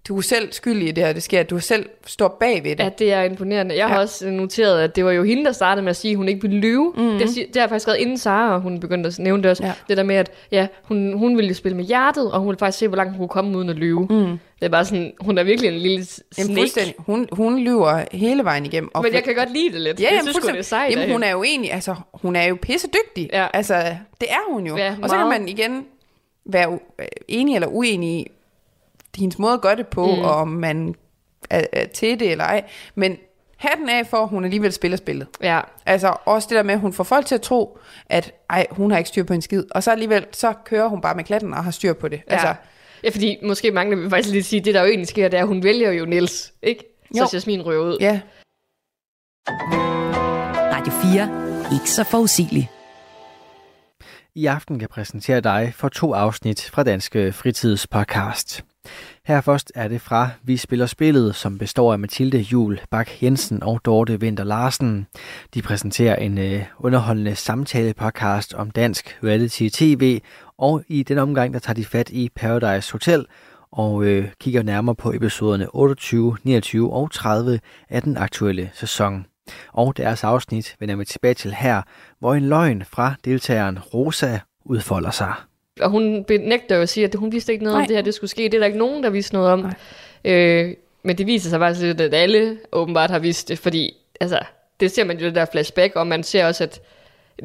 [SPEAKER 4] du er selv skyldig i det her, det sker, at du selv står bag ved det.
[SPEAKER 3] Ja, det er imponerende. Jeg har
[SPEAKER 4] Ja.
[SPEAKER 3] også noteret, at det var jo hende, der startede med at sige, at hun ikke ville lyve. Mm-hmm. Det, det har jeg faktisk skrevet inden Sara, hun begyndte at nævne det også.
[SPEAKER 4] Ja.
[SPEAKER 3] Det der med, at ja, hun, hun ville jo spille med hjertet, og hun ville faktisk se, hvor langt hun kunne komme uden at lyve. Mm. Det er bare sådan, hun er virkelig en lille s-
[SPEAKER 4] Jamen. Hun, hun lyver hele vejen igennem. Og
[SPEAKER 3] Men jeg kan godt lide det lidt.
[SPEAKER 4] Ja,
[SPEAKER 3] jeg
[SPEAKER 4] jamen,
[SPEAKER 3] synes, sgu, det er sejt.
[SPEAKER 4] Jamen, hun er jo egentlig, altså, hun er jo pisse dygtig.
[SPEAKER 3] Ja.
[SPEAKER 4] Altså, det er hun jo.
[SPEAKER 3] Ja,
[SPEAKER 4] og så kan man igen være u- enig eller uenig i hendes måde at gøre det på, mm. og om man er, er til det eller ej. Men hatten af for, at hun alligevel spiller spillet.
[SPEAKER 3] Ja,
[SPEAKER 4] Altså også det der med, at hun får folk til at tro, at ej, hun har ikke styr på en skid. Og så alligevel, så kører hun bare med klatten og har styr på det.
[SPEAKER 3] ja.
[SPEAKER 4] Altså,
[SPEAKER 3] ja, fordi måske mangler vi faktisk lige at sige, det der jo egentlig sker, det er, at hun vælger jo Niels, ikke? Så
[SPEAKER 4] Jo.
[SPEAKER 3] Jasmin røver ud.
[SPEAKER 4] ja.
[SPEAKER 2] Radio 4. Ikke så forudsigelig.
[SPEAKER 1] I aften kan jeg præsentere dig for to afsnit fra Danske Fritidspodcast. Her først er det fra Vi spiller spillet, som består af Mathilde Jul Bak Jensen og Dorte Vinter Larsen. De præsenterer en øh, underholdende samtale-podcast om dansk reality-tv, og i den omgang der tager de fat i Paradise Hotel og øh, kigger nærmere på episoderne 28, 29 og 30 af den aktuelle sæson. Og deres afsnit vender vi tilbage til her, hvor en løgn fra deltageren Rosa udfolder sig.
[SPEAKER 3] Og hun benægter jo at sige, at hun vidste ikke noget Nej. Om det her, det skulle ske. Det er der ikke nogen, der vidste noget om.
[SPEAKER 4] Nej.
[SPEAKER 3] Øh, men det viser sig faktisk at alle åbenbart har vidst det, fordi altså, det ser man jo det der flashback, og man ser også, at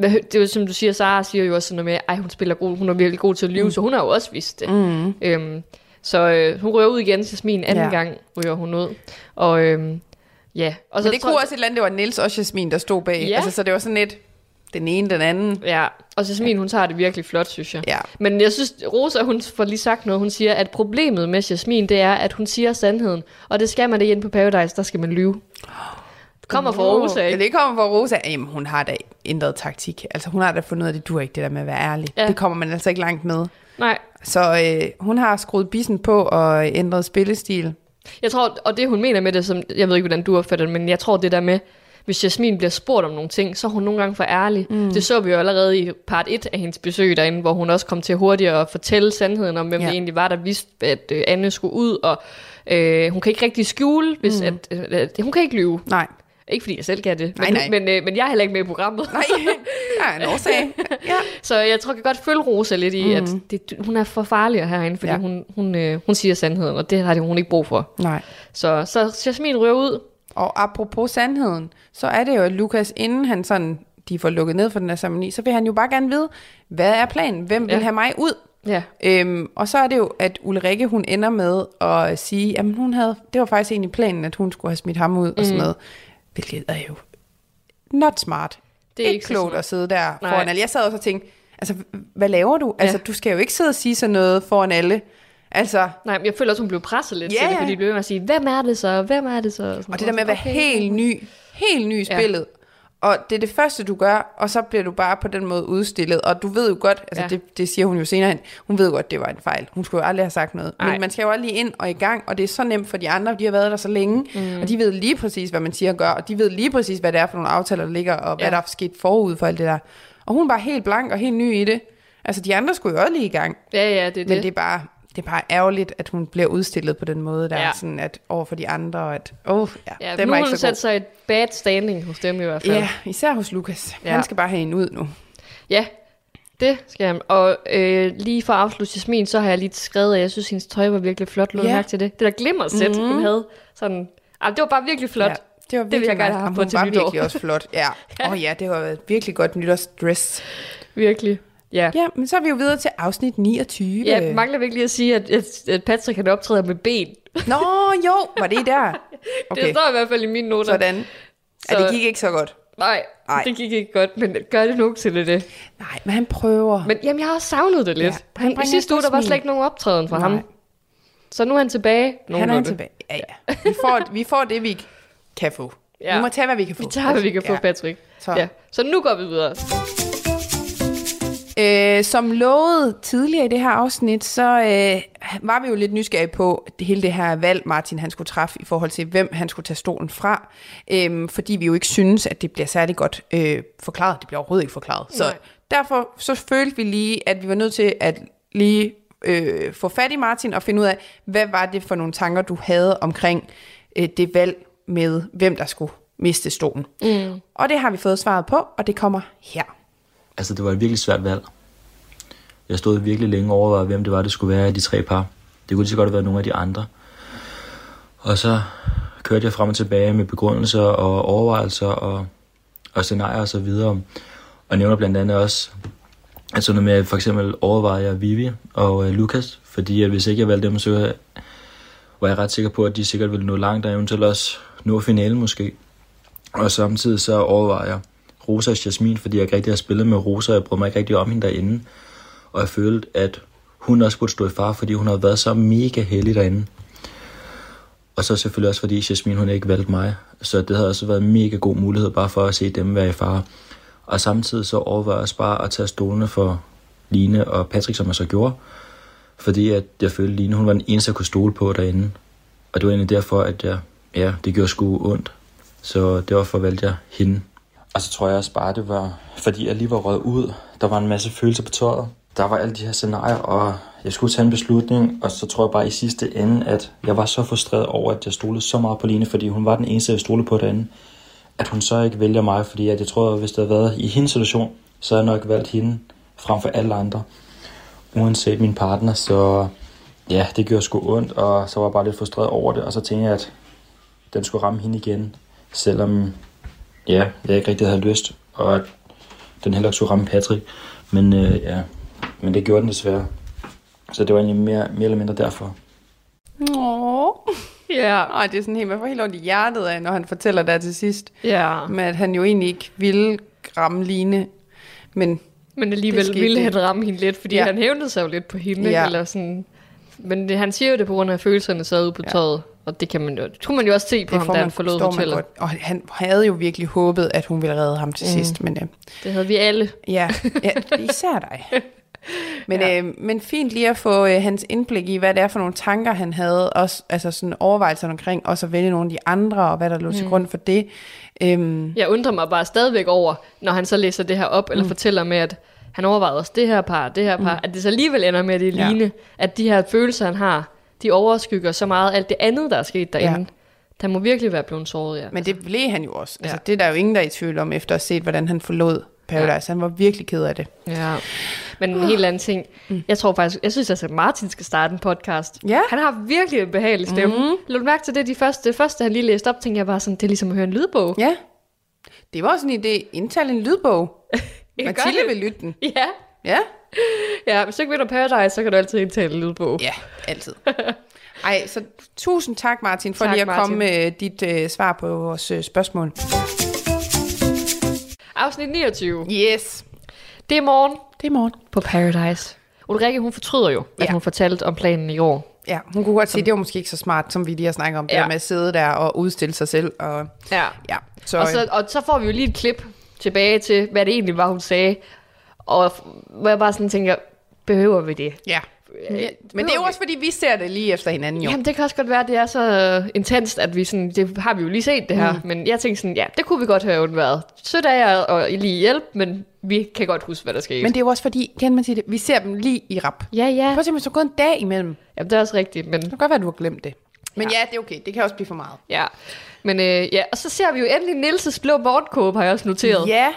[SPEAKER 3] det er jo som du siger, Sara siger jo også sådan noget med, ej hun spiller god, hun er virkelig god til at lyve, mm. så hun har jo også vidst det. Mm. Øhm, så øh, hun rører ud igen, Jasmin anden
[SPEAKER 4] Ja.
[SPEAKER 3] gang ryger hun ud. Og øhm, ja. Og
[SPEAKER 4] Men det
[SPEAKER 3] tror-
[SPEAKER 4] kunne også et eller andet, det var Nils og Jasmin, der stod bag.
[SPEAKER 3] Ja.
[SPEAKER 4] Altså, så det var sådan lidt den ene, den anden.
[SPEAKER 3] Ja, og Jasmin, hun tager det virkelig flot, synes jeg.
[SPEAKER 4] Ja.
[SPEAKER 3] Men jeg synes, Rosa, hun får lige sagt noget. Hun siger, at problemet med Jasmin, det er, at hun siger sandheden. Og det skal man det ind på Paradise, der skal man lyve. Det kommer fra Rosa,
[SPEAKER 4] Ja,
[SPEAKER 3] ikke?
[SPEAKER 4] det kommer fra Rosa. Jamen, hun har da ændret taktik. Altså, hun har da fundet ud af, at det dur ikke, det der med at være ærlig.
[SPEAKER 3] Ja.
[SPEAKER 4] Ja. Det kommer man altså ikke langt med.
[SPEAKER 3] Nej,
[SPEAKER 4] Så øh, hun har skruet bissen på og ændret spillestil.
[SPEAKER 3] jeg tror, og det hun mener med det, som, jeg ved ikke, hvordan du opfatter det, men jeg tror det der med, hvis Jasmin bliver spurgt om nogle ting, så er hun nogle gange for ærlig. Mm. Det så vi jo allerede i part 1 af hendes besøg derinde, hvor hun også kom til hurtigere at fortælle sandheden om, hvem
[SPEAKER 4] Ja.
[SPEAKER 3] det egentlig var, der vidste, at øh, Anne skulle ud, og øh, hun kan ikke rigtig skjule, hvis mm. at, øh, at, hun kan ikke lyve.
[SPEAKER 4] Nej.
[SPEAKER 3] Ikke fordi jeg selv kan det,
[SPEAKER 4] Nej,
[SPEAKER 3] men,
[SPEAKER 4] nej.
[SPEAKER 3] Men, øh, men jeg er heller ikke med i programmet.
[SPEAKER 4] Nej, [LAUGHS] der er en årsag. Ja.
[SPEAKER 3] Så jeg tror, jeg kan godt følge Rosa lidt i, mm. at det, hun er for farlig herinde, fordi
[SPEAKER 4] ja.
[SPEAKER 3] hun, hun, øh, hun siger sandheden, og det har det, hun ikke brug for.
[SPEAKER 4] Nej.
[SPEAKER 3] Så, så Jasmin ryger ud.
[SPEAKER 4] Og apropos sandheden, så er det jo, at Lukas, inden han sådan, de får lukket ned for den her ceremoni, så vil han jo bare gerne vide, hvad er planen? Hvem vil
[SPEAKER 3] Ja.
[SPEAKER 4] have mig ud?
[SPEAKER 3] Ja.
[SPEAKER 4] Øhm, og så er det jo, at Ulrikke, hun ender med at sige, at hun havde, det var faktisk egentlig planen, at hun skulle have smidt ham ud og sådan noget. Hvilket er jo not smart.
[SPEAKER 3] Det er
[SPEAKER 4] ikke
[SPEAKER 3] ikke
[SPEAKER 4] klogt at sidde der
[SPEAKER 3] Nej.
[SPEAKER 4] foran alle. Jeg sad også og tænkte, altså, hvad laver du? Altså, du skal jo ikke sidde og sige sådan noget foran alle. Altså,
[SPEAKER 3] Nej, men jeg føler også, hun blev presset lidt
[SPEAKER 4] Ja,
[SPEAKER 3] til det,
[SPEAKER 4] ja.
[SPEAKER 3] fordi de blev ved med at sige, hvem er det så? Hvem er det så? Og, sådan
[SPEAKER 4] og det der med at være
[SPEAKER 3] okay.
[SPEAKER 4] helt ny, helt ny i
[SPEAKER 3] Ja.
[SPEAKER 4] spillet. Og det er det første, du gør, og så bliver du bare på den måde udstillet. Og du ved jo godt, altså
[SPEAKER 3] Ja.
[SPEAKER 4] det, det siger hun jo senere hen, hun ved jo godt, det var en fejl. Hun skulle jo aldrig have sagt noget.
[SPEAKER 3] Nej.
[SPEAKER 4] Men man skal jo lige ind og i gang, og det er så nemt for de andre, de har været der så længe, mm. og de ved lige præcis, hvad man siger og gør, og de ved lige præcis, hvad det er for nogle aftaler, der ligger, og hvad
[SPEAKER 3] Ja.
[SPEAKER 4] der er sket forud for alt det der. Og hun var helt blank og helt ny i det. Altså de andre skulle jo også lige i gang.
[SPEAKER 3] Ja, ja, det er
[SPEAKER 4] Men
[SPEAKER 3] det.
[SPEAKER 4] det er bare, det er bare ærgerligt, at hun bliver udstillet på den måde, der
[SPEAKER 3] Ja.
[SPEAKER 4] er sådan, at over for de andre, at, oh, ja,
[SPEAKER 3] Ja,
[SPEAKER 4] den
[SPEAKER 3] nu
[SPEAKER 4] var
[SPEAKER 3] har
[SPEAKER 4] ikke
[SPEAKER 3] hun
[SPEAKER 4] så
[SPEAKER 3] sat sig et bad standing hos dem i hvert fald.
[SPEAKER 4] Ja, især hos Lukas. Ja.
[SPEAKER 3] Ja.
[SPEAKER 4] Han skal bare have en ud nu.
[SPEAKER 3] Ja, det skal han. Og øh, lige for at afslutte Jasmin, så har jeg lige skrevet, at jeg synes, hendes tøj var virkelig flot. Lå
[SPEAKER 4] Ja.
[SPEAKER 3] ja. mærke til det? Det der glimmersæt, mm-hmm. hun havde. Sådan, ah, det var bare virkelig flot.
[SPEAKER 4] Ja, det var
[SPEAKER 3] Det vil
[SPEAKER 4] virkelig
[SPEAKER 3] jeg gerne have på til
[SPEAKER 4] var
[SPEAKER 3] nytår.
[SPEAKER 4] virkelig også flot. Ja. [LAUGHS] Åh oh, ja, det var et virkelig godt nytårsdress.
[SPEAKER 3] Virkelig. Ja.
[SPEAKER 4] Ja, men så er vi jo videre til afsnit 29.
[SPEAKER 3] Ja, mangler vi ikke lige at sige, at, at, at Patrick han optræder med ben.
[SPEAKER 4] Nå, jo, var det der? [LAUGHS]
[SPEAKER 3] Okay. Det står i hvert fald i mine noter.
[SPEAKER 4] sådan. Ja,
[SPEAKER 3] Så-
[SPEAKER 4] det gik ikke så godt.
[SPEAKER 3] Nej,
[SPEAKER 4] Nej.
[SPEAKER 3] det gik ikke godt, men gør det nu til det.
[SPEAKER 4] Nej, men han prøver.
[SPEAKER 3] Men jamen, jeg har også savnet det lidt.
[SPEAKER 4] Ja,
[SPEAKER 3] Ja,
[SPEAKER 4] han
[SPEAKER 3] han, I sidste uge, der var slet ikke nogen optræden fra
[SPEAKER 4] Nej.
[SPEAKER 3] ham. Så nu er han tilbage.
[SPEAKER 4] han er
[SPEAKER 3] nogenlunde.
[SPEAKER 4] tilbage. Ja, ja. Vi får, vi får det, vi kan få. Ja.
[SPEAKER 3] Ja.
[SPEAKER 4] Vi må tage, hvad vi kan få.
[SPEAKER 3] Vi tager, hvad vi kan få,
[SPEAKER 4] Ja.
[SPEAKER 3] Patrick.
[SPEAKER 4] Så.
[SPEAKER 3] Ja. Så nu går vi videre.
[SPEAKER 4] Øh, som lovet tidligere i det her afsnit, så øh, var vi jo lidt nysgerrige på det, hele det her valg, Martin han skulle træffe i forhold til, hvem han skulle tage stolen fra. Øh, fordi vi jo ikke synes, at det bliver særlig godt øh, forklaret. Det bliver overhovedet ikke forklaret. Så
[SPEAKER 3] Nej.
[SPEAKER 4] derfor så følte vi lige, at vi var nødt til at lige øh, få fat i Martin og finde ud af, hvad var det for nogle tanker, du havde omkring øh, det valg med, hvem der skulle miste stolen. Mm. Og det har vi fået svaret på, og det kommer her.
[SPEAKER 5] Altså, det var et virkelig svært valg. Jeg stod virkelig længe over, hvem det var, det skulle være af de tre par. Det kunne lige så godt have været nogle af de andre. Og så kørte jeg frem og tilbage med begrundelser og overvejelser og, og scenarier og så videre. Og nævner blandt andet også, at sådan noget med, at for eksempel overvejer jeg Vivi og øh, Lukas, fordi at hvis ikke jeg valgte dem, så var jeg ret sikker på, at de sikkert ville nå langt, og eventuelt også nå finalen måske. Og samtidig så overvejer jeg Rosa og Jasmin, fordi jeg ikke rigtig har spillet med Rosa, og jeg brød mig ikke rigtig om hende derinde. Og jeg følte, at hun også burde stå i far, fordi hun har været så mega heldig derinde. Og så selvfølgelig også fordi Jasmin hun ikke valgte mig. Så det havde også været en mega god mulighed bare for at se dem være i fare. Og samtidig så overvejer jeg også bare at tage stolene for Line og Patrick, som jeg så gjorde. Fordi at jeg følte, at Line hun var den eneste, jeg kunne stole på derinde. Og det var egentlig derfor, at jeg, ja, det gjorde sgu ondt. Så derfor valgte jeg hende. Og så tror jeg også bare, det var, fordi jeg lige var røget ud. Der var en masse følelser på tøjet. Der var alle de her scenarier, og jeg skulle tage en beslutning. Og så tror jeg bare i sidste ende, at jeg var så frustreret over, at jeg stolede så meget på Line, fordi hun var den eneste, jeg stolede på derinde. At hun så ikke vælger mig, fordi at jeg tror, at hvis det havde været i hendes situation, så havde jeg nok valgt hende frem for alle andre. Uanset min partner, så ja, det gjorde sgu ondt, og så var jeg bare lidt frustreret over det. Og så tænkte jeg, at den skulle ramme hende igen, selvom ja, jeg ikke rigtig havde lyst, og at den heller ikke skulle ramme Patrick. Men øh, ja, men det gjorde den desværre. Så det var egentlig mere, mere eller mindre derfor.
[SPEAKER 4] Åh. [LAUGHS]
[SPEAKER 3] Ja.
[SPEAKER 4] Ej, det er sådan helt, man får helt ondt i hjertet af, når han fortæller der til sidst.
[SPEAKER 3] Ja.
[SPEAKER 4] Men at han jo egentlig ikke ville ramme Line. Men
[SPEAKER 3] Men
[SPEAKER 4] Det
[SPEAKER 3] alligevel ville han ramme hende lidt, fordi
[SPEAKER 4] Ja.
[SPEAKER 3] han hævnede sig jo lidt på hende.
[SPEAKER 4] Ja.
[SPEAKER 3] Ja. Eller sådan. Men det, han siger jo det på grund af, at følelserne sad ude på
[SPEAKER 4] Ja.
[SPEAKER 3] tøjet. Og det kan man jo, det kunne man jo også se på
[SPEAKER 4] det
[SPEAKER 3] ham, da han forlod hotellet.
[SPEAKER 4] godt. Og han havde jo virkelig håbet, at hun ville redde ham til mm. sidst. Men øh,
[SPEAKER 3] Det havde vi alle.
[SPEAKER 4] ja, [LAUGHS] ja, især dig. [LAUGHS] Men,
[SPEAKER 3] Ja.
[SPEAKER 4] øh, men fint lige at få øh, hans indblik i, hvad det er for nogle tanker, han havde. Også, altså sådan overvejelser omkring også at vælge nogle af de andre, og hvad der lå til grund for det. Øhm,
[SPEAKER 3] Jeg undrer mig bare stadigvæk over, når han så læser det her op,
[SPEAKER 4] Mm.
[SPEAKER 3] eller fortæller med, at han overvejede også det her par, det her par, at det så alligevel ender med, at det
[SPEAKER 4] Ja.
[SPEAKER 3] At de her følelser, han har, de overskygger så meget alt det andet, der er sket derinde.
[SPEAKER 4] Ja.
[SPEAKER 3] Der må virkelig være blevet såret, ja.
[SPEAKER 4] Men det blev han jo også. Altså,
[SPEAKER 3] Ja.
[SPEAKER 4] Det er der jo ingen, der er i tvivl om, efter at have set, hvordan han forlod Paradise. Ja. Han var virkelig ked af det.
[SPEAKER 3] Ja. Men en helt anden ting. Jeg tror faktisk, jeg synes altså, at Martin skal starte en podcast.
[SPEAKER 4] Ja.
[SPEAKER 3] Han har virkelig en behagelig stemme. Mm. Lad du mærke til det, de første, det første, han lige læste op, tænkte jeg bare sådan, det er ligesom at høre en lydbog.
[SPEAKER 4] Ja. Det var også en idé. Indtal en lydbog. [LAUGHS] Mathilde vil lytte den.
[SPEAKER 3] Ja.
[SPEAKER 4] Ja. [LAUGHS]
[SPEAKER 3] Ja, hvis du ikke vinder Paradise, så kan du altid indtale en lydbog.
[SPEAKER 4] Ja, altid. [LAUGHS] Ej, så tusind tak, Martin, for
[SPEAKER 3] Tak,
[SPEAKER 4] lige at
[SPEAKER 3] Martin.
[SPEAKER 4] komme med dit øh, svar på vores øh, spørgsmål.
[SPEAKER 3] Afsnit 29.
[SPEAKER 4] Yes.
[SPEAKER 3] Det er morgen
[SPEAKER 4] Det er morgen.
[SPEAKER 3] på Paradise. Ulrike, hun fortryder jo, at
[SPEAKER 4] Ja.
[SPEAKER 3] hun fortalte om planen i år.
[SPEAKER 4] Ja, hun kunne godt sige, at det var måske ikke så smart, som vi lige har snakket om, det
[SPEAKER 3] Ja.
[SPEAKER 4] der med at sidde der og udstille sig selv. Og,
[SPEAKER 3] Ja.
[SPEAKER 4] ja, så,
[SPEAKER 3] Og så, og så får vi jo lige et klip tilbage til, hvad det egentlig var, hun sagde. Og hvor jeg bare sådan tænker, behøver vi det?
[SPEAKER 4] ja. ja. Men det er jo også, fordi vi ser det lige efter hinanden, jo.
[SPEAKER 3] Jamen, det kan også godt være, at det er så intenst, at vi sådan, det har vi jo lige set det her, mm. men jeg tænkte sådan, ja, det kunne vi godt have undværet. Sødt af jer og lige hjælp, men vi kan godt huske, hvad der skete.
[SPEAKER 4] Men det er jo også fordi, kan man sige det, vi ser dem lige i rap.
[SPEAKER 3] ja, ja,
[SPEAKER 4] Prøv at se, der er gået en dag imellem.
[SPEAKER 3] Jamen, det er også rigtigt, men
[SPEAKER 4] Det kan godt være, at du har glemt det. Men ja, ja det er okay. Det kan også blive for meget.
[SPEAKER 3] ja. Men øh, ja, og så ser vi jo endelig Nilses blå morgenkåbe, har jeg også noteret.
[SPEAKER 4] Ja,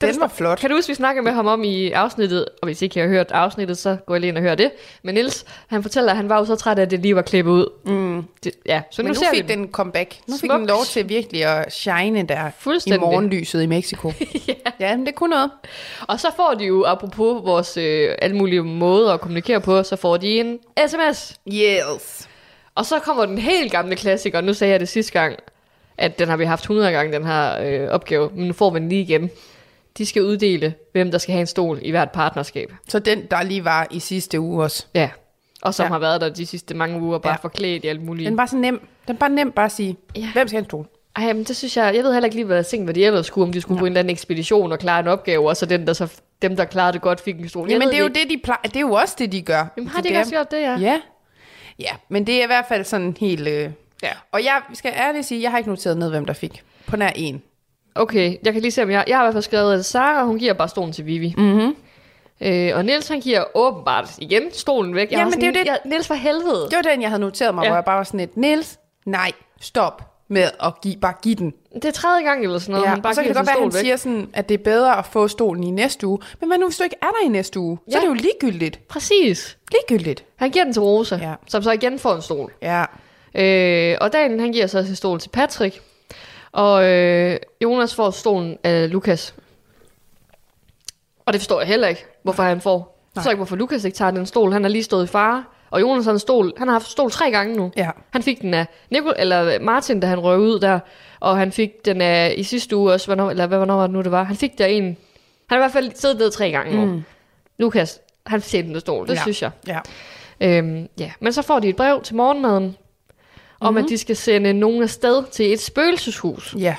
[SPEAKER 4] den
[SPEAKER 3] Den
[SPEAKER 4] var flot.
[SPEAKER 3] Kan du huske, vi snakkede med ham om i afsnittet, og hvis ikke I har hørt afsnittet, så gå lige ind og hør det. Men Nils, han fortæller, at han var jo så træt af, at det lige var klippet ud. Mm. Det, ja, så
[SPEAKER 4] Men
[SPEAKER 3] nu,
[SPEAKER 4] nu,
[SPEAKER 3] ser
[SPEAKER 4] fik
[SPEAKER 3] vi den.
[SPEAKER 4] comeback. Nu fik
[SPEAKER 3] Smukt.
[SPEAKER 4] den lov til virkelig at shine der i morgenlyset i Mexico. [LAUGHS] ja. ja, men det kunne noget.
[SPEAKER 3] Og så får de jo, apropos vores øh, alle mulige måder at kommunikere på, så får de en sms.
[SPEAKER 4] Yes.
[SPEAKER 3] Og så kommer den helt gamle klassiker, nu sagde jeg det sidste gang, at den har vi haft 100 gange, den her øh, opgave, men nu får vi den lige igen. De skal uddele, hvem der skal have en stol i hvert partnerskab.
[SPEAKER 4] Så den, der lige var i sidste uge også.
[SPEAKER 3] Ja. Og som
[SPEAKER 4] Ja.
[SPEAKER 3] ja. har været der de sidste mange uger, bare
[SPEAKER 4] Ja.
[SPEAKER 3] ja. forklædt i alt muligt.
[SPEAKER 4] Den var så nem. Den bare nem bare at sige,
[SPEAKER 3] Ja.
[SPEAKER 4] hvem skal have en stol?
[SPEAKER 3] Ej, men det synes jeg, jeg ved heller ikke lige, hvad tænkte, hvad de ellers skulle, om de skulle på en eller anden ekspedition og klare en opgave, og så den, der så, dem, der klarede det godt, fik en stol.
[SPEAKER 4] Jamen det er jo det, de plejer. Det er jo også det, de gør.
[SPEAKER 3] Jamen har de
[SPEAKER 4] er-
[SPEAKER 3] også gjort det, ja?
[SPEAKER 4] Ja. Ja, men det er i hvert fald sådan helt... Øh...
[SPEAKER 3] Ja.
[SPEAKER 4] Og jeg skal ærligt sige, jeg har ikke noteret ned, hvem der fik. På nær en.
[SPEAKER 3] Okay, jeg kan lige se, om jeg, jeg har i hvert fald skrevet, at Sara, hun giver bare stolen til Vivi. Mm-hmm. Øh, og Niels han giver åbenbart igen stolen væk. Jeg
[SPEAKER 4] Jamen,
[SPEAKER 3] sådan,
[SPEAKER 4] det er jo det-
[SPEAKER 3] Ja, Niels for helvede.
[SPEAKER 4] Det var den, jeg havde noteret mig,
[SPEAKER 3] Ja.
[SPEAKER 4] hvor jeg bare var sådan lidt, Niels, nej, stop med at give, bare give den.
[SPEAKER 3] Det er tredje gang eller sådan noget,
[SPEAKER 4] Ja,
[SPEAKER 3] han bare
[SPEAKER 4] og så kan det godt være, at han
[SPEAKER 3] væk.
[SPEAKER 4] siger sådan, at det er bedre at få stolen i næste uge. Men hvad nu, hvis du ikke er der i næste uge? Så
[SPEAKER 3] Ja.
[SPEAKER 4] er det jo ligegyldigt.
[SPEAKER 3] Præcis.
[SPEAKER 4] Ligegyldigt.
[SPEAKER 3] Han giver den til Rosa,
[SPEAKER 4] Ja.
[SPEAKER 3] som så igen får en stol.
[SPEAKER 4] Ja.
[SPEAKER 3] Øh, og Daniel, han giver så sin stol til Patrick. Og øh, Jonas får stolen af Lukas. Og det forstår jeg heller ikke, hvorfor han får. Jeg forstår ikke, hvorfor Lukas ikke tager den stol. Han har lige stået i fare. Og Jonas har en stol. Han har haft stol tre gange nu.
[SPEAKER 4] Ja.
[SPEAKER 3] Han fik den af Nicol, eller Martin, da han røg ud der. Og han fik den af i sidste uge også. Hvornår, eller hvad, hvornår var det nu, det var? Han fik der en. Han har i hvert fald siddet ned tre gange nu. Mm. Lukas, han fortjente en stol. Det
[SPEAKER 4] Ja.
[SPEAKER 3] synes jeg.
[SPEAKER 4] Ja.
[SPEAKER 3] Øhm, ja. Men så får de et brev til morgenmaden, om
[SPEAKER 4] Mhm.
[SPEAKER 3] at de skal sende nogen afsted til et spøgelseshus.
[SPEAKER 4] Ja.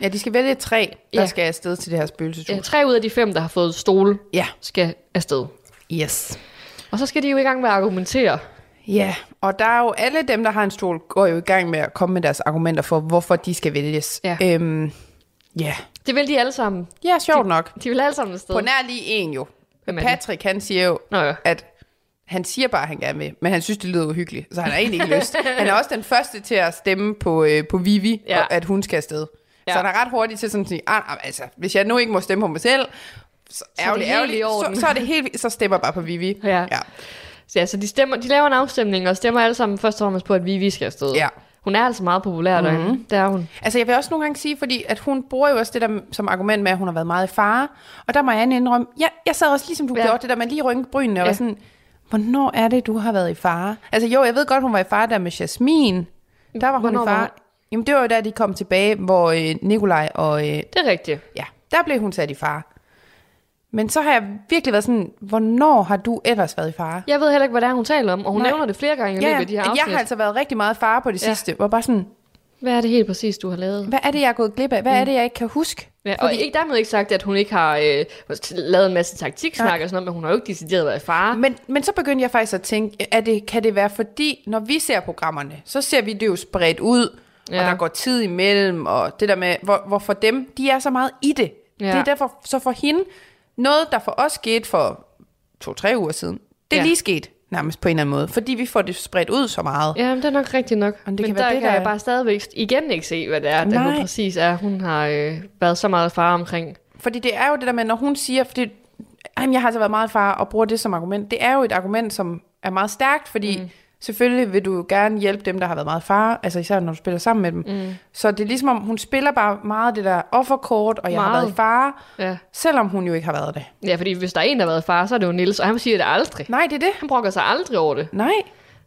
[SPEAKER 4] Ja, de skal vælge tre, der
[SPEAKER 3] Ja.
[SPEAKER 4] skal afsted til det her spøgelseshus.
[SPEAKER 3] Ja, tre ud af de fem, der har fået stole,
[SPEAKER 4] Ja.
[SPEAKER 3] skal afsted.
[SPEAKER 4] Yes.
[SPEAKER 3] Og så skal de jo i gang med at argumentere.
[SPEAKER 4] Ja, og der er jo alle dem, der har en stol, går jo i gang med at komme med deres argumenter for, hvorfor de skal vælges.
[SPEAKER 3] Ja.
[SPEAKER 4] Øhm, ja.
[SPEAKER 3] Det vil de alle sammen.
[SPEAKER 4] ja, sjovt nok.
[SPEAKER 3] De vil alle sammen afsted.
[SPEAKER 4] På nær lige en jo.
[SPEAKER 3] Hvem?
[SPEAKER 4] Patrick, han siger jo,
[SPEAKER 3] Nå ja.
[SPEAKER 4] at han siger bare, at han gerne vil, men han synes, det lyder uhyggeligt, så han har egentlig ikke lyst. Han er også den første til at stemme på, øh, på Vivi,
[SPEAKER 3] Ja.
[SPEAKER 4] og at hun skal afsted.
[SPEAKER 3] Ja.
[SPEAKER 4] Så han er ret hurtig til sådan at sige, ah, ah, altså, hvis jeg nu ikke må stemme på mig selv, så,
[SPEAKER 3] det
[SPEAKER 4] ærgerligt,
[SPEAKER 3] helt
[SPEAKER 4] ærgerligt,
[SPEAKER 3] i orden.
[SPEAKER 4] så, så er det helt, så stemmer bare på Vivi.
[SPEAKER 3] Ja.
[SPEAKER 4] ja.
[SPEAKER 3] Så, ja, så de, stemmer, de laver en afstemning, og stemmer alle sammen først og fremmest på, at Vivi skal afsted.
[SPEAKER 4] Ja.
[SPEAKER 3] Hun er altså meget populær mm-hmm. derinde. Det er hun.
[SPEAKER 4] Altså, jeg vil også nogle gange sige, fordi at hun bruger jo også det der som argument med, at hun har været meget i fare. Og der må jeg indrømme, ja, jeg sad også ligesom du
[SPEAKER 3] Ja.
[SPEAKER 4] gjorde, det der med lige rynke brynene, og
[SPEAKER 3] Ja.
[SPEAKER 4] sådan, hvornår er det, du har været i fare? Altså jo, jeg ved godt, hun var i fare der med Jasmin. Der var hun
[SPEAKER 3] Hvornår
[SPEAKER 4] i
[SPEAKER 3] var
[SPEAKER 4] fare.
[SPEAKER 3] hun?
[SPEAKER 4] Jamen, det var jo da, de kom tilbage, hvor øh, Nikolaj og... Øh,
[SPEAKER 3] Det er rigtigt.
[SPEAKER 4] ja, der blev hun sat i fare. Men så har jeg virkelig været sådan, hvornår har du ellers været i fare?
[SPEAKER 3] Jeg ved heller ikke, hvad det er, hun taler om, og hun
[SPEAKER 4] Nej.
[SPEAKER 3] nævner det flere gange i løbet af de her
[SPEAKER 4] jeg
[SPEAKER 3] afsnit.
[SPEAKER 4] har altså været rigtig meget i fare på det
[SPEAKER 3] Ja.
[SPEAKER 4] sidste. Hvor bare sådan,
[SPEAKER 3] Hvad er det helt præcis, du har lavet?
[SPEAKER 4] hvad er det, jeg er gået glip af? Hvad er det, jeg ikke kan huske?
[SPEAKER 3] Ja, og ikke dermed ikke sagt, at hun ikke har øh, lavet en masse taktiksnak og sådan noget, men hun har jo ikke decideret været i fare.
[SPEAKER 4] Men, men så begyndte jeg faktisk at tænke, er det, kan det være fordi, når vi ser programmerne, så ser vi det jo spredt ud, ja.
[SPEAKER 3] Ja.
[SPEAKER 4] og der går tid imellem, og det der med, hvor, hvor for dem, de er så meget i det.
[SPEAKER 3] Ja.
[SPEAKER 4] Det er derfor, så for hende, noget der for os skete for to-tre uger siden, det er
[SPEAKER 3] Ja.
[SPEAKER 4] ja. lige sket nærmest på en eller anden måde, fordi vi får det spredt ud så meget.
[SPEAKER 3] Ja, men det er nok rigtigt nok.
[SPEAKER 4] Men det
[SPEAKER 3] men
[SPEAKER 4] kan være
[SPEAKER 3] der
[SPEAKER 4] det,
[SPEAKER 3] kan
[SPEAKER 4] der-
[SPEAKER 3] jeg bare stadigvæk igen ikke se, hvad det er, der nu præcis er, hun har øh, været så meget i fare omkring.
[SPEAKER 4] Fordi det er jo det der med, når hun siger, fordi jamen, jeg har altså været meget far og bruger det som argument, det er jo et argument, som er meget stærkt, fordi mm. Selvfølgelig vil du gerne hjælpe dem, der har været meget far, altså især når du spiller sammen med dem. Mm. Så det er ligesom om, hun spiller bare meget det der offerkort, og jeg har
[SPEAKER 3] Meget.
[SPEAKER 4] været i far,
[SPEAKER 3] Ja.
[SPEAKER 4] selvom hun jo ikke har været det.
[SPEAKER 3] ja, fordi hvis der er en, der har været i fare, så er det jo Nils, og han siger det aldrig.
[SPEAKER 4] Nej, det er det.
[SPEAKER 3] Han brokker sig aldrig over det.
[SPEAKER 4] Nej.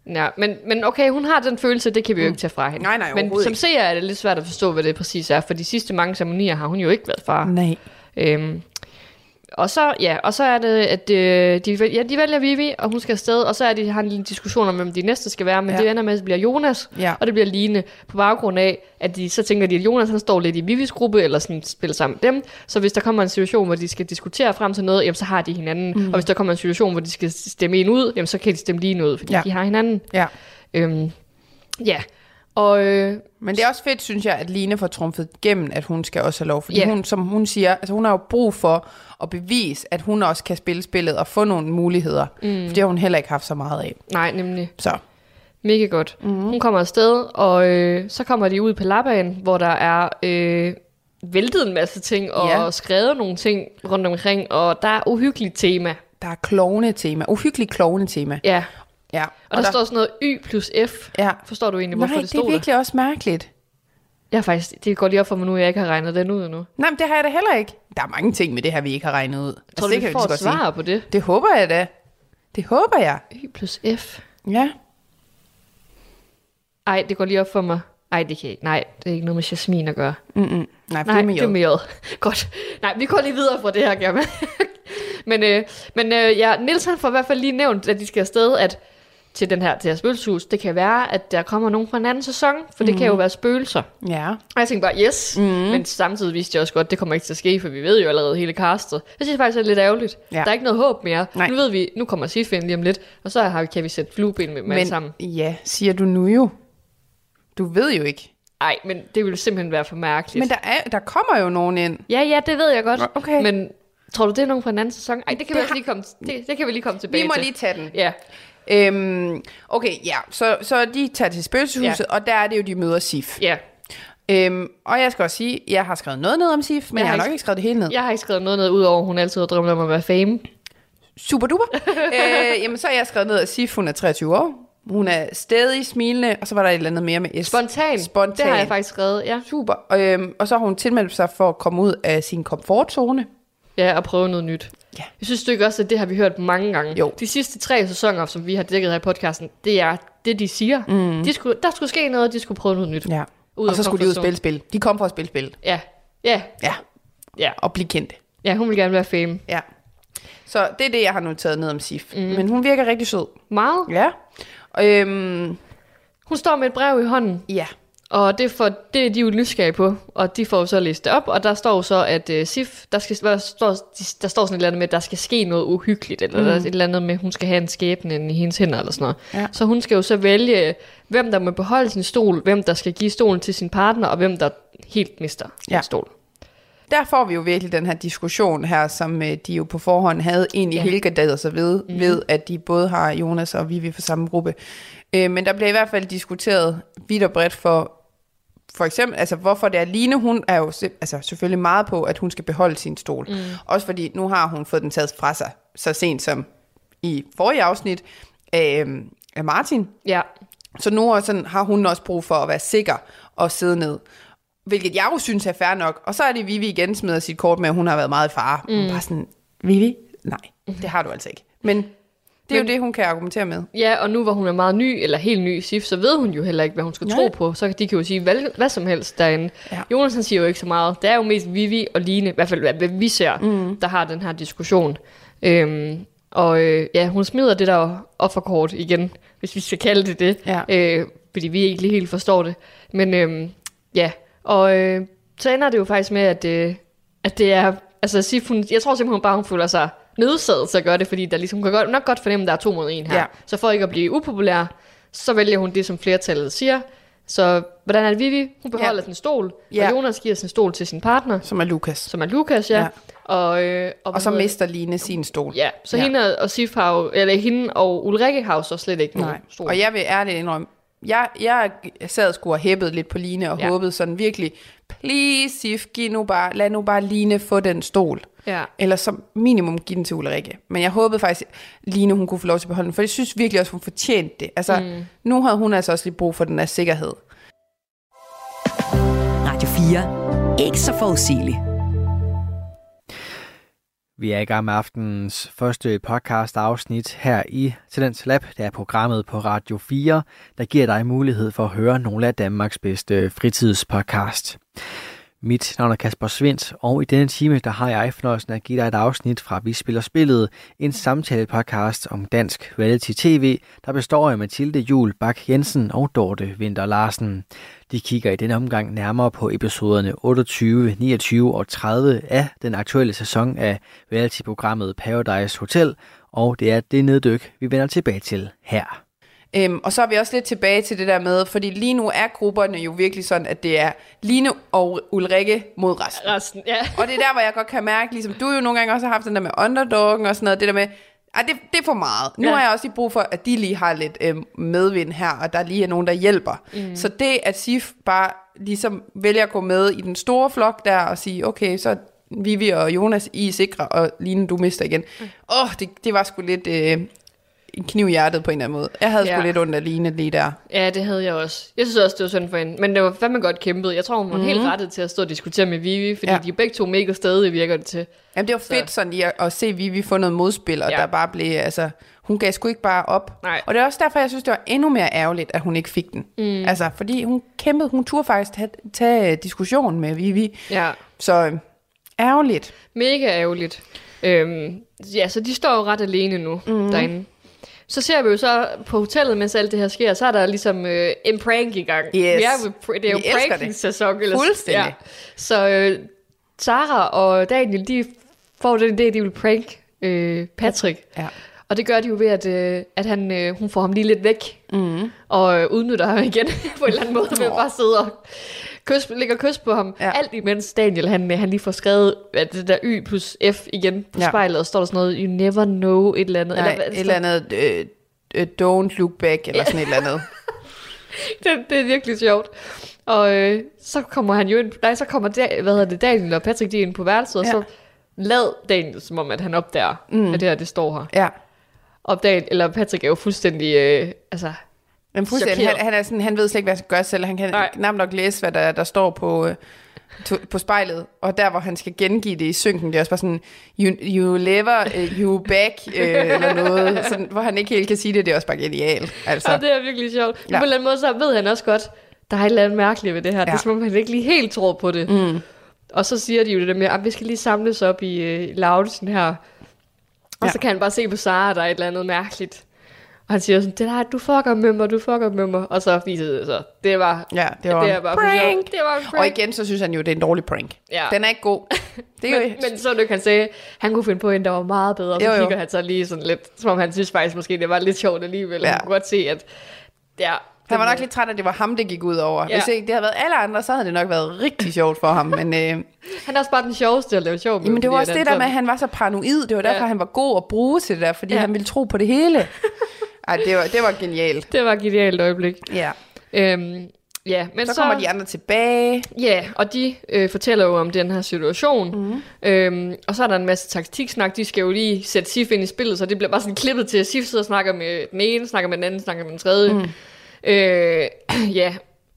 [SPEAKER 3] Ja, men, men okay, hun har den følelse, det kan vi jo ikke tage fra hende.
[SPEAKER 4] Mm. Nej, nej,
[SPEAKER 3] Men som seer er det lidt svært at forstå, hvad det præcis er, for de sidste mange ceremonier har hun jo ikke været far.
[SPEAKER 4] Nej.
[SPEAKER 3] Øhm, og så, ja, og så er det, at øh, de, ja, de vælger Vivi, og hun skal afsted, og så er de, har en lille diskussion om, hvem de næste skal være, men ja. Det ender med, at det bliver Jonas,
[SPEAKER 4] Ja.
[SPEAKER 3] og det bliver Line, på baggrund af, at de så tænker de, at Jonas han står lidt i Vivis gruppe, eller sådan spiller sammen med dem, så hvis der kommer en situation, hvor de skal diskutere frem til noget, jamen så har de hinanden, mm. og hvis der kommer en situation, hvor de skal stemme en ud, jamen så kan de stemme lige ud, fordi. Ja. de har hinanden.
[SPEAKER 4] Ja.
[SPEAKER 3] Øhm, ja, og øh,
[SPEAKER 4] Men det er også fedt, synes jeg, at Line får trumfet igennem, at hun skal også have lov. Fordi
[SPEAKER 3] Ja.
[SPEAKER 4] hun, som hun siger, altså hun har jo brug for at bevise, at hun også kan spille spillet og få nogle muligheder. Mm. For det har hun heller ikke haft så meget af.
[SPEAKER 3] nej, nemlig.
[SPEAKER 4] Så
[SPEAKER 3] Mega godt. Mm. Hun kommer afsted, og øh, så kommer de ud på Laban, hvor der er øh, væltet en masse ting, og
[SPEAKER 4] Ja.
[SPEAKER 3] skrevet nogle ting rundt omkring, og der er uhyggeligt tema.
[SPEAKER 4] der er klovne-tema. Uhyggeligt klovne-tema.
[SPEAKER 3] Ja,
[SPEAKER 4] Ja.
[SPEAKER 3] og, og der, der står sådan noget Y plus F.
[SPEAKER 4] Ja.
[SPEAKER 3] Forstår du egentlig, hvorfor
[SPEAKER 4] Nej,
[SPEAKER 3] det
[SPEAKER 4] det er
[SPEAKER 3] stod
[SPEAKER 4] virkelig også mærkeligt.
[SPEAKER 3] der? Jeg er faktisk, det går lige op for mig nu, at jeg ikke har regnet den ud endnu.
[SPEAKER 4] Nej, men det har jeg da heller ikke. Der er mange ting med det her, vi ikke har regnet ud. Altså,
[SPEAKER 3] Tror du,
[SPEAKER 4] det
[SPEAKER 3] vi
[SPEAKER 4] kan
[SPEAKER 3] får svar på det?
[SPEAKER 4] Det håber jeg da. Det håber jeg.
[SPEAKER 3] Y plus F.
[SPEAKER 4] Ja.
[SPEAKER 3] Ej, det går lige op for mig. Ej, det kan ikke. Nej, det er ikke noget med Jasmin at gøre.
[SPEAKER 4] Mm-mm. Nej,
[SPEAKER 3] Nej,
[SPEAKER 4] det er med
[SPEAKER 3] det er med. Godt. Nej, vi går lige videre fra det her, Gemma. men øh, men øh, ja, Nils han får i hvert fald lige nævnt, at de skal afsted, at til den her, til her spøgelseshus, det kan være, at der kommer nogen fra en anden sæson, for det kan jo være spøgelser.
[SPEAKER 4] Ja.
[SPEAKER 3] Og jeg tænkte bare, yes, mm. men samtidig vidste jeg også godt, at det kommer ikke til at ske, for vi ved jo allerede hele castet. Jeg synes faktisk, det er lidt ærgerligt.
[SPEAKER 4] Ja.
[SPEAKER 3] Der er ikke noget håb mere.
[SPEAKER 4] Nej.
[SPEAKER 3] Nu ved vi, nu kommer Sifin lige om lidt, og så har vi, kan vi sætte flueben med dem alle
[SPEAKER 4] Men
[SPEAKER 3] sammen.
[SPEAKER 4] ja, siger du nu jo. Du ved jo ikke.
[SPEAKER 3] Nej, men det ville simpelthen være for mærkeligt.
[SPEAKER 4] Men der, er, der kommer jo nogen ind.
[SPEAKER 3] Ja, ja, det ved jeg godt.
[SPEAKER 4] Okay.
[SPEAKER 3] Men Tror du, det er nogen fra en anden sæson? Ej, det kan, vi,
[SPEAKER 4] Det
[SPEAKER 3] også lige komme, det, det kan vi lige komme tilbage
[SPEAKER 4] Vi må
[SPEAKER 3] til.
[SPEAKER 4] lige tage den.
[SPEAKER 3] Ja,
[SPEAKER 4] Øhm, okay, ja. Så, så de tager til spøgelseshuset, ja. og der er det jo, de møder Sif.
[SPEAKER 3] ja.
[SPEAKER 4] Øhm, og jeg skal også sige, jeg har skrevet noget ned om Sif, men jeg,
[SPEAKER 3] Jeg har
[SPEAKER 4] nok
[SPEAKER 3] ikke-
[SPEAKER 4] skrevet det hele ned.
[SPEAKER 3] Jeg har ikke skrevet noget ned, udover hun altid har drømt om at være fame.
[SPEAKER 4] Super duper. [LAUGHS] øh, jamen, så har jeg skrevet ned, at Sif, hun er 23 år. Hun er stadig smilende, og så var der et eller andet mere med S.
[SPEAKER 3] Spontan.
[SPEAKER 4] Spontan.
[SPEAKER 3] Det har jeg faktisk skrevet, ja.
[SPEAKER 4] Super. Og, øhm, og så har hun tilmeldt sig for at komme ud af sin komfortzone.
[SPEAKER 3] Ja, og prøve noget nyt.
[SPEAKER 4] Ja.
[SPEAKER 3] Jeg synes du ikke også, at det har vi hørt mange gange.
[SPEAKER 4] Jo.
[SPEAKER 3] De sidste tre sæsoner, som vi har dækket her i podcasten, det er det, de siger. Mm. De skulle, der skulle ske noget, de skulle prøve noget nyt.
[SPEAKER 4] Ja.
[SPEAKER 3] Ud
[SPEAKER 4] og så skulle de ud og spille spil. De kom for at spille spil.
[SPEAKER 3] Ja, ja,
[SPEAKER 4] Ja.
[SPEAKER 3] ja.
[SPEAKER 4] Og blive kendte.
[SPEAKER 3] Ja, hun vil gerne være fame.
[SPEAKER 4] Ja. Så det er det, jeg har noteret ned om Sif. Mm. Men hun virker rigtig sød.
[SPEAKER 3] Meget.
[SPEAKER 4] Ja. Øhm,
[SPEAKER 3] Hun står med et brev i hånden,
[SPEAKER 4] ja.
[SPEAKER 3] Og det, for, det er de jo nysgerrige på, og de får jo så læst det op, og der står jo så, at uh, Sif, der, skal, der, står, der står sådan et eller andet med, at der skal ske noget uhyggeligt, eller mm. der er et eller andet med, at hun skal have en skæbne i hendes hænder, eller sådan noget.
[SPEAKER 4] Ja.
[SPEAKER 3] Så hun skal jo så vælge, hvem der må beholde sin stol, hvem der skal give stolen til sin partner, og hvem der helt mister
[SPEAKER 4] Ja.
[SPEAKER 3] sin stol.
[SPEAKER 4] Der får vi jo virkelig den her diskussion her, som øh, de jo på forhånd havde egentlig ja. Helgardet sig ved, mm. ved, at de både har Jonas og Vivi for samme gruppe. Øh, men der bliver i hvert fald diskuteret vidt og bredt for, for eksempel, altså hvorfor det er Line, hun er jo altså, selvfølgelig meget på, at hun skal beholde sin stol. Mm. Også fordi nu har hun fået den taget fra sig, så sent som i forrige afsnit af, af Martin.
[SPEAKER 3] Ja,
[SPEAKER 4] Så nu sådan, har hun også brug for at være sikker og sidde ned. Hvilket jeg jo synes er fair nok. Og så er det Vivi igen smider sit kort med, at hun har været meget i fare. Mm. Bare sådan, Vivi? Nej, det har du altså ikke. Men det er
[SPEAKER 3] Men-
[SPEAKER 4] jo det, hun kan argumentere med.
[SPEAKER 3] Ja, og nu hvor hun er meget ny, eller helt ny i SIF, så ved hun jo heller ikke, hvad hun skal
[SPEAKER 4] Nej.
[SPEAKER 3] tro på. Så de kan jo sige hvad, hvad som helst derinde.
[SPEAKER 4] Ja.
[SPEAKER 3] Jonas han siger jo ikke så meget. Det er jo mest Vivi og Line, i hvert fald hvad vi ser, mm. der har den her diskussion. Øhm, og øh, ja, hun smider det der offerkort igen, hvis vi skal kalde det det.
[SPEAKER 4] Ja.
[SPEAKER 3] Øh, fordi vi ikke lige helt forstår det. Men øhm, ja, og øh, så ender det jo faktisk med, at, øh, at det er... Altså Sif, hun, jeg tror simpelthen bare, hun føler sig nødsaget til at gøre det, fordi der ligesom kan godt, nok godt fornemme, at der er to mod en her.
[SPEAKER 4] Ja.
[SPEAKER 3] Så for ikke at blive upopulær, så vælger hun det, som flertallet siger. Så hvordan er det Vivi? Hun beholder
[SPEAKER 4] Ja.
[SPEAKER 3] sin stol,
[SPEAKER 4] Ja.
[SPEAKER 3] og Jonas giver sin stol til sin partner,
[SPEAKER 4] Som er Lukas.
[SPEAKER 3] som er Lukas, ja.
[SPEAKER 4] Ja.
[SPEAKER 3] Og, øh,
[SPEAKER 4] Og så
[SPEAKER 3] hvad hedder
[SPEAKER 4] mister Line sin stol.
[SPEAKER 3] Ja, så
[SPEAKER 4] Ja.
[SPEAKER 3] hende og Sif har jo, eller hende og Ulrikke har jo så slet ikke nogen
[SPEAKER 4] Nej.
[SPEAKER 3] stol.
[SPEAKER 4] Og jeg vil ærligt indrømme, jeg, jeg sad og skulle have hæppet lidt på Line og ja. Håbet sådan virkelig, please Sif, giv nu bare, lad nu bare Line få den stol.
[SPEAKER 3] Ja.
[SPEAKER 4] Eller som minimum give den til Ulrikke. Men jeg håbede faktisk, Line hun kunne få lov til at beholde den, for jeg synes virkelig også, hun fortjente det. Altså, mm. nu havde hun altså også lige brug for den her sikkerhed.
[SPEAKER 2] Radio 4. Ikke så forudsigeligt.
[SPEAKER 1] Vi er i gang med aftenens første podcast afsnit her i Talents Lab. Det er programmet på Radio 4, der giver dig mulighed for at høre nogle af Danmarks bedste fritidspodcast. Mit navn er Kasper Svendt, og i denne time der har jeg fornøjelsen at give dig et afsnit fra Vi Spiller Spillet, en samtale-podcast om dansk reality-tv, der består af Mathilde Jul Bak Jensen og Dorte Vinter Larsen. De kigger i denne omgang nærmere på episoderne 28, 29 og 30 af den aktuelle sæson af reality-programmet Paradise Hotel, og det er det neddyk, vi vender tilbage til her.
[SPEAKER 4] Øhm, og så er vi også lidt tilbage til det der med, fordi lige nu er grupperne jo virkelig sådan, at det er Line og Ulrikke mod resten.
[SPEAKER 3] Resten, ja. [LAUGHS]
[SPEAKER 4] Og det er der, hvor jeg godt kan mærke, ligesom du jo nogle gange også har haft den der med underdoggen og sådan noget, det der med, ej, det, det er for meget. Nu
[SPEAKER 3] Ja.
[SPEAKER 4] har jeg også lige brug for, at de lige har lidt øhm, medvind her, og der lige er nogen, der hjælper. Mm. Så det, at Sif bare ligesom vælger at gå med i den store flok der, og sige, okay, så Vivi og Jonas, I er sikre, og Line, du mister igen. Åh, mm. oh, det, det var sgu lidt øh, en kniv i hjertet på en eller anden måde. Jeg havde ja. Sgu lidt ondt af Line lige der.
[SPEAKER 3] Ja, det havde jeg også. Jeg synes også, det var synd for hende. Men det var fandme godt kæmpet. Jeg tror, hun var mm-hmm. helt rettet til at stå og diskutere med Vivi, fordi
[SPEAKER 4] Ja.
[SPEAKER 3] de er begge to mega stadige, virker det til.
[SPEAKER 4] Jamen, det var fedt sådan lige at, at se Vivi få noget modspil, og ja. Der bare blev, altså, hun gav sgu ikke bare op.
[SPEAKER 3] Nej.
[SPEAKER 4] Og det er også derfor, jeg synes, det var endnu mere ærgerligt, at hun ikke fik den. Mm. Altså, fordi hun kæmpede, hun turde faktisk tage, tage diskussionen med Vivi.
[SPEAKER 3] Ja,
[SPEAKER 4] Så øh, ærgerligt.
[SPEAKER 3] mega ærgerligt. Øhm, ja, så de står jo ret alene nu
[SPEAKER 4] Mhm.
[SPEAKER 3] mm-hmm. derinde. Så ser vi jo så på hotellet, mens alt det her sker, så er der ligesom øh, en prank i gang.
[SPEAKER 4] Yes.
[SPEAKER 3] Vi er jo, det er jo pranking-sæson.
[SPEAKER 4] Fuldstændig.
[SPEAKER 3] Ja. Så øh, Sara og Daniel, de får den idé, de vil prank øh, Patrick.
[SPEAKER 4] Ja.
[SPEAKER 3] Og det gør de jo ved, at, øh, at han, øh, hun får ham lige lidt væk. Mm. Og øh, udnytter ham igen [LAUGHS] på en eller anden måde ved at bare sidde og kys, ligger kys på ham.
[SPEAKER 4] Ja.
[SPEAKER 3] Alt imens Daniel, han, han lige får skrevet at det der Y plus F igen på
[SPEAKER 4] Ja.
[SPEAKER 3] spejlet, og står der sådan noget, you never know, et eller andet.
[SPEAKER 4] Nej,
[SPEAKER 3] hvad-
[SPEAKER 4] et eller andet, øh, øh, don't look back, eller sådan et eller andet. [LAUGHS]
[SPEAKER 3] det, det er virkelig sjovt. Og øh, så kommer han jo ind, nej, så kommer da, hvad hedder det, Daniel og Patrick, de er inde på værelset, og
[SPEAKER 4] Ja.
[SPEAKER 3] så lad Daniel, som om at han opdager, mm. at det her, det står her.
[SPEAKER 4] Ja.
[SPEAKER 3] Og Daniel, eller Patrick er jo fuldstændig, øh, altså,
[SPEAKER 4] Men fuldstændig, han, han, er sådan, han ved slet ikke, hvad han skal gøre selv. Han kan
[SPEAKER 3] Nej.
[SPEAKER 4] knap nok læse, hvad der, der står på, øh, to, på spejlet. Og der, hvor han skal gengive det i synken, det er også bare sådan, you, you lever, uh, you back, øh, eller noget. Sådan, hvor han ikke helt kan sige det, det er også bare genialt. Altså.
[SPEAKER 3] Så. Og det er virkelig sjovt. Ja. På en eller anden måde, så ved han også godt, der er et eller andet mærkeligt ved det her. Ja. Det er som om, han ikke lige helt tror på det. Mm. Og så siger de jo det der med, at vi skal lige samles op i øh, loungen her. Og ja. Så kan han bare se på Sara, der er et eller andet mærkeligt. Og han siger sådan, det der, du fucker med mig, du fucker med mig. Og så viser det sig, det var,
[SPEAKER 4] Ja, det var
[SPEAKER 3] det er bare
[SPEAKER 4] prank.
[SPEAKER 3] Det var en prank.
[SPEAKER 4] Og igen, så synes han jo, det er en dårlig prank.
[SPEAKER 3] Ja.
[SPEAKER 4] Den er ikke god. [LAUGHS] Det er jo,
[SPEAKER 3] men, men så du kan sige, han kunne finde på en, der var meget bedre, og så
[SPEAKER 4] Jo, jo.
[SPEAKER 3] kigger han så lige sådan lidt, som om han synes faktisk måske, det var lidt sjovt alligevel. Ja. Han kunne godt se, at ja,
[SPEAKER 4] han var nok lidt træt, at det var ham, det gik ud over.
[SPEAKER 3] Ja.
[SPEAKER 4] Hvis ikke det havde været alle andre, så havde det nok været rigtig sjovt for ham. Men øh, [LAUGHS]
[SPEAKER 3] Han er også bare den sjoveste at lave sjov med.
[SPEAKER 4] jamen, det var også det der med, at han var så paranoid. Det var derfor,
[SPEAKER 3] Ja.
[SPEAKER 4] han var god at bruge til det der, fordi
[SPEAKER 3] ja.
[SPEAKER 4] han ville tro på det hele. [LAUGHS] Ej, det var, det var genialt.
[SPEAKER 3] Det var et genialt øjeblik.
[SPEAKER 4] Ja.
[SPEAKER 3] Øhm, ja, men
[SPEAKER 4] Så,
[SPEAKER 3] så,
[SPEAKER 4] kommer de andre tilbage.
[SPEAKER 3] Ja, og de øh, fortæller jo om den her situation.
[SPEAKER 4] Mhm.
[SPEAKER 3] Mm. Øhm, og så er der en masse taktiksnak. De skal jo lige sætte Sif ind i spillet, så det bliver bare sådan klippet til, at Sif sidder og snakker med den ene, snakker med den anden, snakker med den tredje. Mm. Øh, [CLEARS THROAT] ja,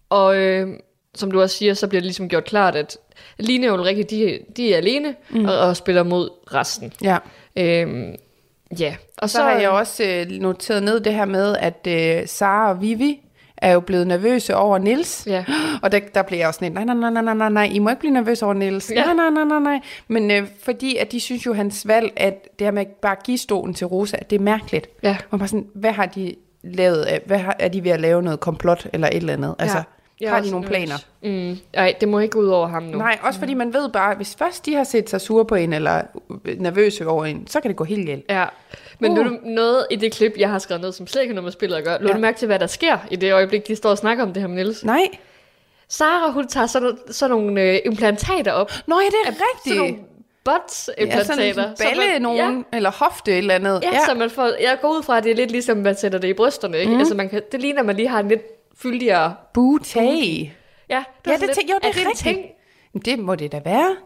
[SPEAKER 3] og øh, som du også siger, så bliver det ligesom gjort klart, at Line og Ulrike, de, de er alene mm. og, og spiller mod resten.
[SPEAKER 4] Ja.
[SPEAKER 3] Øhm, ja, og
[SPEAKER 4] Så, så har jeg også øh, noteret ned det her med, at øh, Sara og Vivi er jo blevet nervøse over Nils.
[SPEAKER 3] Ja. [GASPS]
[SPEAKER 4] Og der, der blev jeg også sådan lidt, nej, nej, nej, nej, nej, nej, I må ikke blive nervøse over Nils.
[SPEAKER 3] Ja.
[SPEAKER 4] Ja. Nej, nej, nej, nej, nej. Men øh, fordi at de synes jo, hans valg, at det her med bare at give stolen til Rosa, det er mærkeligt.
[SPEAKER 3] Ja.
[SPEAKER 4] Og bare sådan, hvad har de lavet af, hvad har, er de ved at lave noget komplot eller et eller andet? Altså,
[SPEAKER 3] Jeg er
[SPEAKER 4] har de nogle planer?
[SPEAKER 3] Mm, nej, det må ikke gå ud over ham nu.
[SPEAKER 4] Nej, også fordi man ved bare, hvis først de har set sig sure på en, eller nervøse over en, så kan det gå helt galt.
[SPEAKER 3] Ja, men
[SPEAKER 4] Uh.
[SPEAKER 3] du noget i det klip, jeg har skrevet ned, som slet ikke har noget med spillet at gøre. Lå
[SPEAKER 4] Ja.
[SPEAKER 3] du mærke til, hvad der sker i det øjeblik, de står og snakker om det her med Niels?
[SPEAKER 4] Nej.
[SPEAKER 3] Sara, hun tager sådan, sådan nogle øh, implantater op.
[SPEAKER 4] Nå ja, det er
[SPEAKER 3] Sådan nogle
[SPEAKER 4] rigtigt.
[SPEAKER 3] butts-implantater.
[SPEAKER 4] Ja, sådan en
[SPEAKER 3] så
[SPEAKER 4] balle
[SPEAKER 3] man-
[SPEAKER 4] nogen, ja. eller hofte et eller andet.
[SPEAKER 3] Ja, ja, så man får, jeg går ud fra, at det er lidt ligesom, man sætter det i brysterne. Ikke? Mm. Altså, man kan, det ligner, at man lige har en lidt fyldigere...
[SPEAKER 4] Booty.
[SPEAKER 3] Ja,
[SPEAKER 4] Ja,
[SPEAKER 3] var
[SPEAKER 4] det, tænk, jo, det er,
[SPEAKER 3] det en
[SPEAKER 4] rigtigt.
[SPEAKER 3] ting?
[SPEAKER 4] Det må det da være.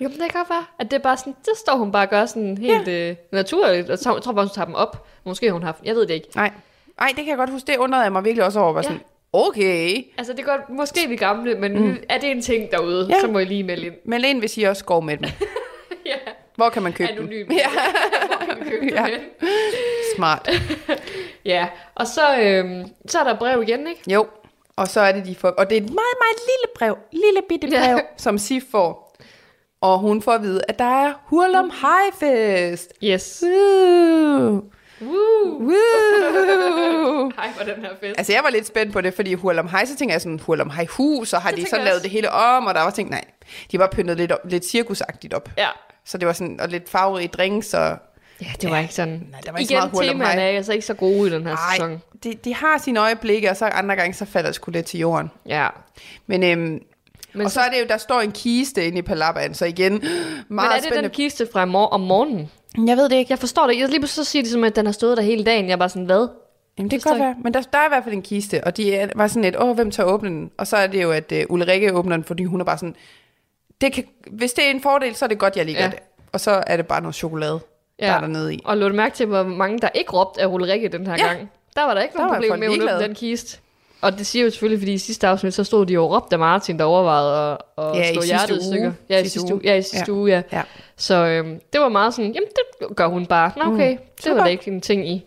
[SPEAKER 3] Jo, men det kan godt være, at det er bare sådan, det står hun bare og gør sådan helt ja. øh, naturligt, og så jeg tror bare, hun tager dem op. Måske har hun haft, jeg ved det ikke.
[SPEAKER 4] Nej. Nej, det kan jeg godt huske. Det undrede jeg mig virkelig også over. Var
[SPEAKER 3] Ja.
[SPEAKER 4] sådan, okay.
[SPEAKER 3] Altså, det er godt, måske er vi gamle, men mm. er det en ting derude,
[SPEAKER 4] Ja.
[SPEAKER 3] ja. så må I lige melde ind.
[SPEAKER 4] Men ind, hvis I også går med dem. [LAUGHS]
[SPEAKER 3] ja,
[SPEAKER 4] Hvor kan man købe
[SPEAKER 3] anonym.
[SPEAKER 4] dem? [LAUGHS] Ja,
[SPEAKER 3] Købe [LAUGHS]
[SPEAKER 4] Ja.
[SPEAKER 3] ja.
[SPEAKER 4] smart. [LAUGHS]
[SPEAKER 3] ja, og så, øhm, så er der brev igen, ikke?
[SPEAKER 4] Jo. Og så er det de får... Og det er et meget, meget lille brev. Lille bitte brev,
[SPEAKER 3] Ja.
[SPEAKER 4] som Sif får. Og hun får at vide, at der er Hurlum High Fest.
[SPEAKER 3] Yes.
[SPEAKER 4] Woo!
[SPEAKER 3] Woo!
[SPEAKER 4] Woo! [LAUGHS]
[SPEAKER 3] Hej for den her fest.
[SPEAKER 4] Altså, jeg var lidt spændt på det, fordi Hurlum High, så tænker jeg sådan, Hurlum High hus, og har
[SPEAKER 3] Det
[SPEAKER 4] de så lavet det hele om, og der var tænkt, nej, de var pyntet lidt, op, lidt cirkusagtigt op.
[SPEAKER 3] Ja.
[SPEAKER 4] Så det var sådan, og lidt farverige drinks, og
[SPEAKER 3] Ja, det var ikke sådan.
[SPEAKER 4] Nej, der var ikke så
[SPEAKER 3] Igen,
[SPEAKER 4] meget hul om
[SPEAKER 3] temaerne er altså ikke så gode i den her
[SPEAKER 4] ej,
[SPEAKER 3] sæson.
[SPEAKER 4] de, de har sine øjeblikke, og så andre gange, så falder det sgu lidt til jorden.
[SPEAKER 3] Ja.
[SPEAKER 4] Men, øhm,
[SPEAKER 3] Men,
[SPEAKER 4] og så er det jo, der står en kiste inde i Palabaen, så igen, meget
[SPEAKER 3] men er det
[SPEAKER 4] spændende.
[SPEAKER 3] den kiste fra mor- om morgenen?
[SPEAKER 4] Jeg ved det ikke.
[SPEAKER 3] Jeg forstår det. Jeg lige pludselig så siger de som, at den har stået der hele dagen. Jeg er bare sådan, hvad?
[SPEAKER 4] Jamen, det kan godt være. Men der, der er i hvert fald en kiste, og de er, var sådan lidt, åh, hvem tager åbne den? Og så er det jo, at uh, Ulrikke åbner den, fordi hun er bare sådan, det kan, hvis det er en fordel, så er det godt, jeg lige gør
[SPEAKER 3] Ja.
[SPEAKER 4] det. Og så er det bare noget chokolade, ja. der er dernede i.
[SPEAKER 3] Og lå du mærke til, hvor mange der ikke råbte af Ulrikke den her
[SPEAKER 4] Ja.
[SPEAKER 3] gang? Der var der ikke noget problem med at
[SPEAKER 4] ligeglade.
[SPEAKER 3] den kiste. Og det siger jo selvfølgelig, fordi i sidste afsnit, så stod de jo og råbte af Martin, der overvejede at, at
[SPEAKER 4] Ja,
[SPEAKER 3] slå hjertet i stykker. Ja, i
[SPEAKER 4] Sidste uge.
[SPEAKER 3] Ja, i sidste
[SPEAKER 4] Ja.
[SPEAKER 3] uge, ja.
[SPEAKER 4] Ja.
[SPEAKER 3] Så øhm, det var meget sådan, jamen det gør hun bare. Nå okay, mm. det
[SPEAKER 4] Super.
[SPEAKER 3] var der ikke en ting i.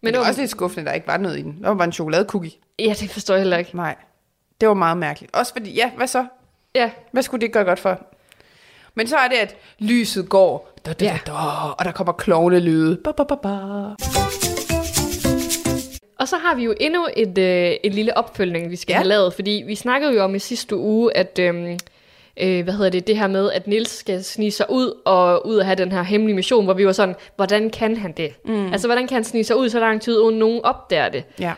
[SPEAKER 4] Men det var også lidt skuffende, at der ikke var noget i den. Der var bare en chokoladecookie.
[SPEAKER 3] Ja, det forstår jeg heller ikke.
[SPEAKER 4] Nej, det var meget mærkeligt. Også fordi, ja, hvad så?
[SPEAKER 3] Ja,
[SPEAKER 4] Hvad skulle det gøre godt for? Men så er det, at lyset går, da, da, da, da, og der kommer klovnelyde. Ba, ba, ba, ba.
[SPEAKER 3] Og så har vi jo endnu et, øh, et lille opfølgning, vi skal
[SPEAKER 4] Ja.
[SPEAKER 3] have lavet, fordi vi snakkede jo om i sidste uge, at øhm, øh, hvad hedder det, det her med, at Nils skal snige sig ud og ud og have den her hemmelige mission, hvor vi var sådan, hvordan kan han det? Mm. Altså, hvordan kan han snige sig ud så lang tid, uden nogen opdager det?
[SPEAKER 4] Ja.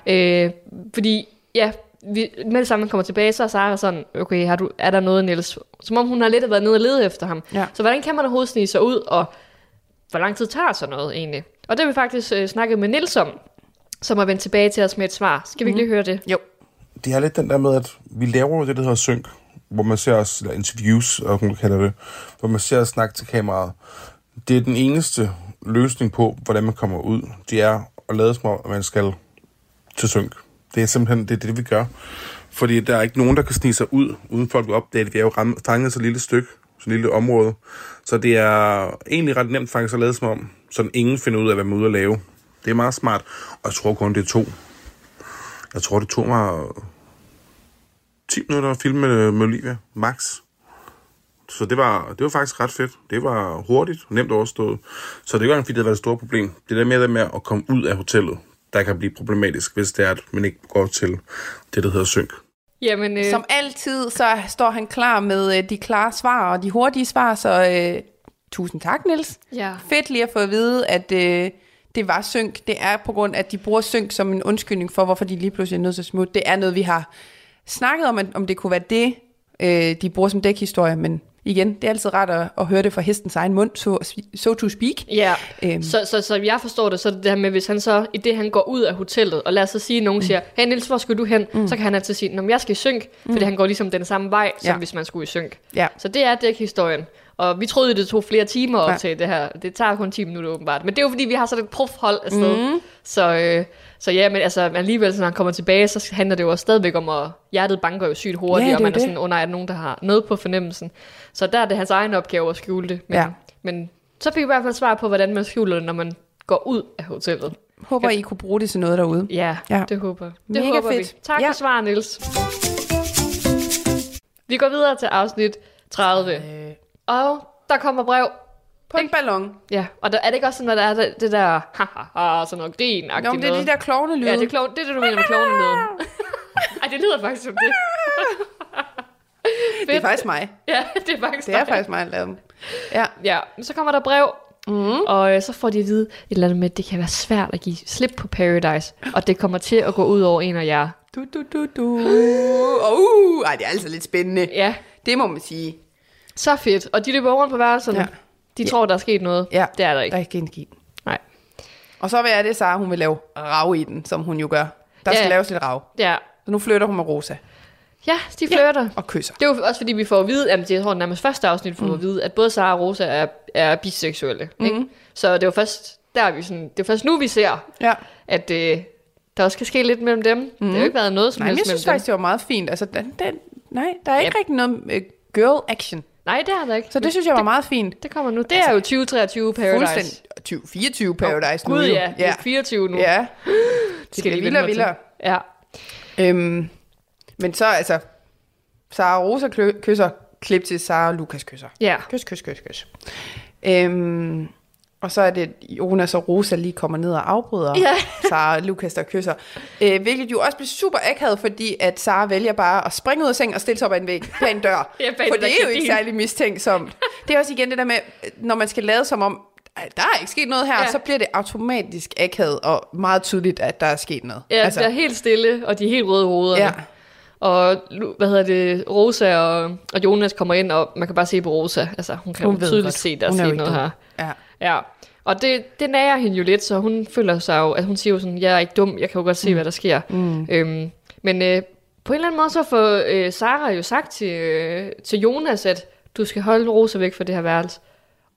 [SPEAKER 3] Øh, fordi, ja, vi, med det samme, kommer tilbage, så er Sara sådan, okay, har du, er der noget, Niels? Som om hun har lidt været nede og lede efter ham.
[SPEAKER 4] Ja.
[SPEAKER 3] Så hvordan kan man overhovedet snige sig ud, og hvor lang tid tager sådan noget egentlig? Og det har vi faktisk øh, snakket med Niels om, som har vendt tilbage til os med et svar. Skal vi ikke lige høre det?
[SPEAKER 4] Jo.
[SPEAKER 6] det er lidt den der med, at vi laver det, der hedder synk, hvor man ser os, eller interviews, og hun kalder det, hvor man ser os snakke til kameraet. Det er den eneste løsning på, hvordan man kommer ud. Det er at lade som om, at man skal til synk. Det er simpelthen det, er det vi gør. Fordi der er ikke nogen, der kan snige sig ud, uden folk vil opdage det. Vi er jo ram- fanget så et lille stykke, så et lille område. Så det er egentlig ret nemt faktisk at lade som om, så ingen finder ud af, hvad man er ude at lave. Det er meget smart, og jeg tror kun, det er to. Jeg tror, det tog mig 10 minutter at filme med, med Olivia, max. Så det var, det var faktisk ret fedt. Det var hurtigt, nemt overstået. Så det var ikke engang, fordi det var været et stort problem. Det der med, det med at komme ud af hotellet, der kan blive problematisk, hvis det er, at man ikke går til det, der hedder synk.
[SPEAKER 3] Jamen, øh,
[SPEAKER 4] Som altid, så står han klar med øh, de klare svar og de hurtige svar, så øh, tusind tak, Niels.
[SPEAKER 3] ja.
[SPEAKER 4] Fedt lige at få at vide, at øh, det var synk. Det er på grund af, at de bruger synk som en undskyldning for, hvorfor de lige pludselig er nødt til at smutte. Det er noget, vi har snakket om, at, om det kunne være det, øh, de bruger som dækhistorie, men igen, det er altid rart at, at høre det fra hestens egen mund, so, so to speak.
[SPEAKER 3] Ja,
[SPEAKER 4] Øhm.
[SPEAKER 3] så, så, så jeg forstår det, så det det her med, hvis han så, i det han går ud af hotellet, og lad os så sige, at nogen mm. siger, hey Niels, hvor skal du hen? Mm. Så kan han altid sige, at jeg skal i synk, mm. fordi han går ligesom den samme vej, som
[SPEAKER 4] Ja.
[SPEAKER 3] hvis man skulle i synk.
[SPEAKER 4] Ja.
[SPEAKER 3] Så det er dækhistorien. Og vi troede, det tog flere timer op
[SPEAKER 4] Ja.
[SPEAKER 3] til det her. Det tager kun 10 minutter åbenbart. Men det er jo fordi, vi har sådan et profhold afsted. Mm. Så, øh, så ja, men altså alligevel, når han kommer tilbage, så handler det jo også stadigvæk om, at hjertet banker jo sygt hurtigt,
[SPEAKER 4] Ja, det er
[SPEAKER 3] og man
[SPEAKER 4] jo
[SPEAKER 3] er
[SPEAKER 4] det.
[SPEAKER 3] sådan under, at nogen, der har noget på fornemmelsen. Så der er det hans egen opgave at skjule det. Men,
[SPEAKER 4] Ja.
[SPEAKER 3] men så fik vi i hvert fald svar på, hvordan man skjuler det, når man går ud af hotellet.
[SPEAKER 4] Håber, I kunne bruge det til noget derude.
[SPEAKER 3] Ja,
[SPEAKER 4] Ja.
[SPEAKER 3] ja. det håber jeg. Det
[SPEAKER 4] Mega
[SPEAKER 3] håber
[SPEAKER 4] fedt.
[SPEAKER 3] vi. Tak
[SPEAKER 4] Ja.
[SPEAKER 3] for svar, Niels. Vi går videre til afsnit 30.
[SPEAKER 4] Øh,
[SPEAKER 3] Og der kommer brev.
[SPEAKER 4] På en ballon.
[SPEAKER 3] Ja, og der, er det ikke også sådan, at der er det, det der, ha, ha, ha, sådan noget grin
[SPEAKER 4] Nå, men det er de der klovne lyde.
[SPEAKER 3] Ja, det er, klovn, det er det, du mener med klovnelyden. [LAUGHS] Ej, det lyder faktisk som det. [LAUGHS]
[SPEAKER 4] det er faktisk mig.
[SPEAKER 3] Ja, [LAUGHS] det er faktisk
[SPEAKER 4] Det er
[SPEAKER 3] dig.
[SPEAKER 4] faktisk mig, der lavede dem. Ja.
[SPEAKER 3] Ja, så kommer der brev, mm. og øh, så får de at vide et eller andet med, at det kan være svært at give slip på Paradise, og det kommer til at gå ud over en af jer.
[SPEAKER 4] Du, du, du, du. Uh, ej, det er altså lidt spændende.
[SPEAKER 3] Ja,
[SPEAKER 4] Det må man sige.
[SPEAKER 3] så fedt. Og de løber rundt på værelserne.
[SPEAKER 4] Ja.
[SPEAKER 3] Ja. De tror, der er sket noget.
[SPEAKER 4] Ja,
[SPEAKER 3] Det er der
[SPEAKER 4] Der
[SPEAKER 3] ikke.
[SPEAKER 4] er ikke en skid.
[SPEAKER 3] Nej.
[SPEAKER 4] Og så vil jeg det, Sara, hun vil lave rav i den, som hun jo gør. Der
[SPEAKER 3] Ja.
[SPEAKER 4] skal laves lidt rav.
[SPEAKER 3] Ja,
[SPEAKER 4] Så nu flytter hun med Rosa
[SPEAKER 3] ja de flirter.
[SPEAKER 4] og kysser.
[SPEAKER 3] Det er jo også fordi, vi får at vide, at jeg tror nærmest første afsnit får mm. at vide, at både Sara og Rosa er, er biseksuelle. Mm. Ikke? Så det er jo først, der er vi sådan, det er først nu, vi ser,
[SPEAKER 4] Ja.
[SPEAKER 3] at øh, der også kan ske lidt mellem dem. Mm. Det har jo ikke været noget som
[SPEAKER 4] Nej, men
[SPEAKER 3] helst
[SPEAKER 4] jeg synes faktisk, det var meget fint. Altså, den, den, nej, der er ikke
[SPEAKER 3] Ja.
[SPEAKER 4] rigtig noget uh, girl action.
[SPEAKER 3] Nej, det er der ikke.
[SPEAKER 4] Så det synes jeg var meget fint.
[SPEAKER 3] Det kommer nu. Det er jo 2023 Paradise.
[SPEAKER 4] Fuldstændig. 2024 Paradise nu
[SPEAKER 3] Gud
[SPEAKER 4] jo.
[SPEAKER 3] ja, det er
[SPEAKER 4] ja.
[SPEAKER 3] 24 nu.
[SPEAKER 4] ja.
[SPEAKER 3] det
[SPEAKER 4] skal blive
[SPEAKER 3] de
[SPEAKER 4] vildere vildere.
[SPEAKER 3] Ja.
[SPEAKER 4] Øhm, men så altså, Sara Rosa kysser, klip til Sara Lukas kysser.
[SPEAKER 3] ja.
[SPEAKER 4] Kys, kys, kys, kys. Øhm, og så er det Jonas og Rosa lige kommer ned og afbryder
[SPEAKER 3] Ja.
[SPEAKER 4] Sara og Lukas, der kysser. Øh, hvilket jo også bliver super akavet, fordi at Sara vælger bare at springe ud af sengen og stille sig op ad en væg bag en dør. [LAUGHS]
[SPEAKER 3] Ja, bag
[SPEAKER 4] For det er jo ikke særlig mistænksomt. Det er også igen det der med, når man skal lade som om, "Ej, der er ikke sket noget her,
[SPEAKER 3] Ja.
[SPEAKER 4] så bliver det automatisk akavet og meget tydeligt, at der er sket noget.
[SPEAKER 3] Ja, altså, det er helt stille, og de er helt røde i hovederne.
[SPEAKER 4] Ja.
[SPEAKER 3] Og hvad hedder det, Rosa og, og Jonas kommer ind, og man kan bare se på Rosa. Altså, hun kan
[SPEAKER 4] Hun
[SPEAKER 3] tydeligt
[SPEAKER 4] godt.
[SPEAKER 3] se, der er
[SPEAKER 4] er
[SPEAKER 3] sket noget her.
[SPEAKER 4] Ja.
[SPEAKER 3] Ja, og det, det nærer hende jo lidt, så hun føler sig jo, at hun siger jo sådan, jeg er ikke dum, jeg kan jo godt se, mm. hvad der sker. Mm. Øhm, men øh, på en eller anden måde, så får øh, Sara jo sagt til, øh, til Jonas, at du skal holde Rosa væk fra det her værelse.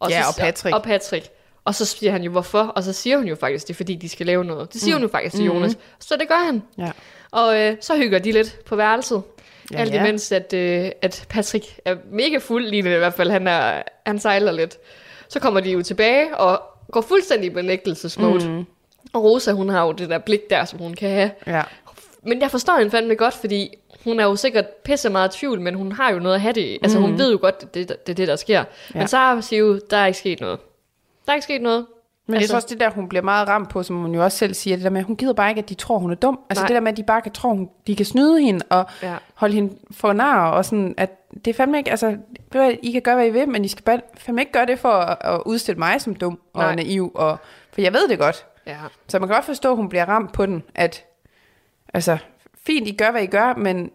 [SPEAKER 4] Ja,
[SPEAKER 3] så,
[SPEAKER 4] og Patrick.
[SPEAKER 3] Og Patrick. Og så siger han jo, hvorfor? Og så siger hun jo faktisk, det er fordi, de skal lave noget. Det siger mm. hun jo faktisk til Jonas. Så det gør han.
[SPEAKER 4] Ja.
[SPEAKER 3] Og øh, så hygger de lidt på værelset.
[SPEAKER 4] Ja,
[SPEAKER 3] Ja, Alt
[SPEAKER 4] ja.
[SPEAKER 3] imens, at, øh, at Patrick er mega fuld lige nu i hvert fald. Han, er, han sejler lidt. Så kommer de jo tilbage og går fuldstændig i benægtelsesmode. Mm. Og Rosa, hun har jo det der blik der, som hun kan have.
[SPEAKER 4] Ja.
[SPEAKER 3] Men jeg forstår hende fandme godt, fordi hun er jo sikkert pisse meget i tvivl, men hun har jo noget at have det i. Altså hun ved jo godt, det er det, det, det, der sker.
[SPEAKER 4] Ja.
[SPEAKER 3] Ja. Men Sara siger jo, der er ikke sket noget. Der er ikke sket noget.
[SPEAKER 4] Men altså, det
[SPEAKER 3] Altså-
[SPEAKER 4] er så også det der, hun bliver meget ramt på, som hun jo også selv siger, det der med, at hun gider bare ikke, at de tror, hun er dum. Altså
[SPEAKER 3] Nej.
[SPEAKER 4] det der med, at de bare kan tro, hun, de kan snyde hende og ja. Holde hende for nar, og sådan, at det er fandme ikke, altså, I kan gøre, hvad I vil, men I skal bare, fandme ikke gøre det for at, at udstille mig som dum og
[SPEAKER 3] Nej.
[SPEAKER 4] naiv, og, for jeg ved det godt.
[SPEAKER 3] Ja.
[SPEAKER 4] Så man kan godt forstå, at hun bliver ramt på den, at, altså, fint, I gør, hvad I gør, men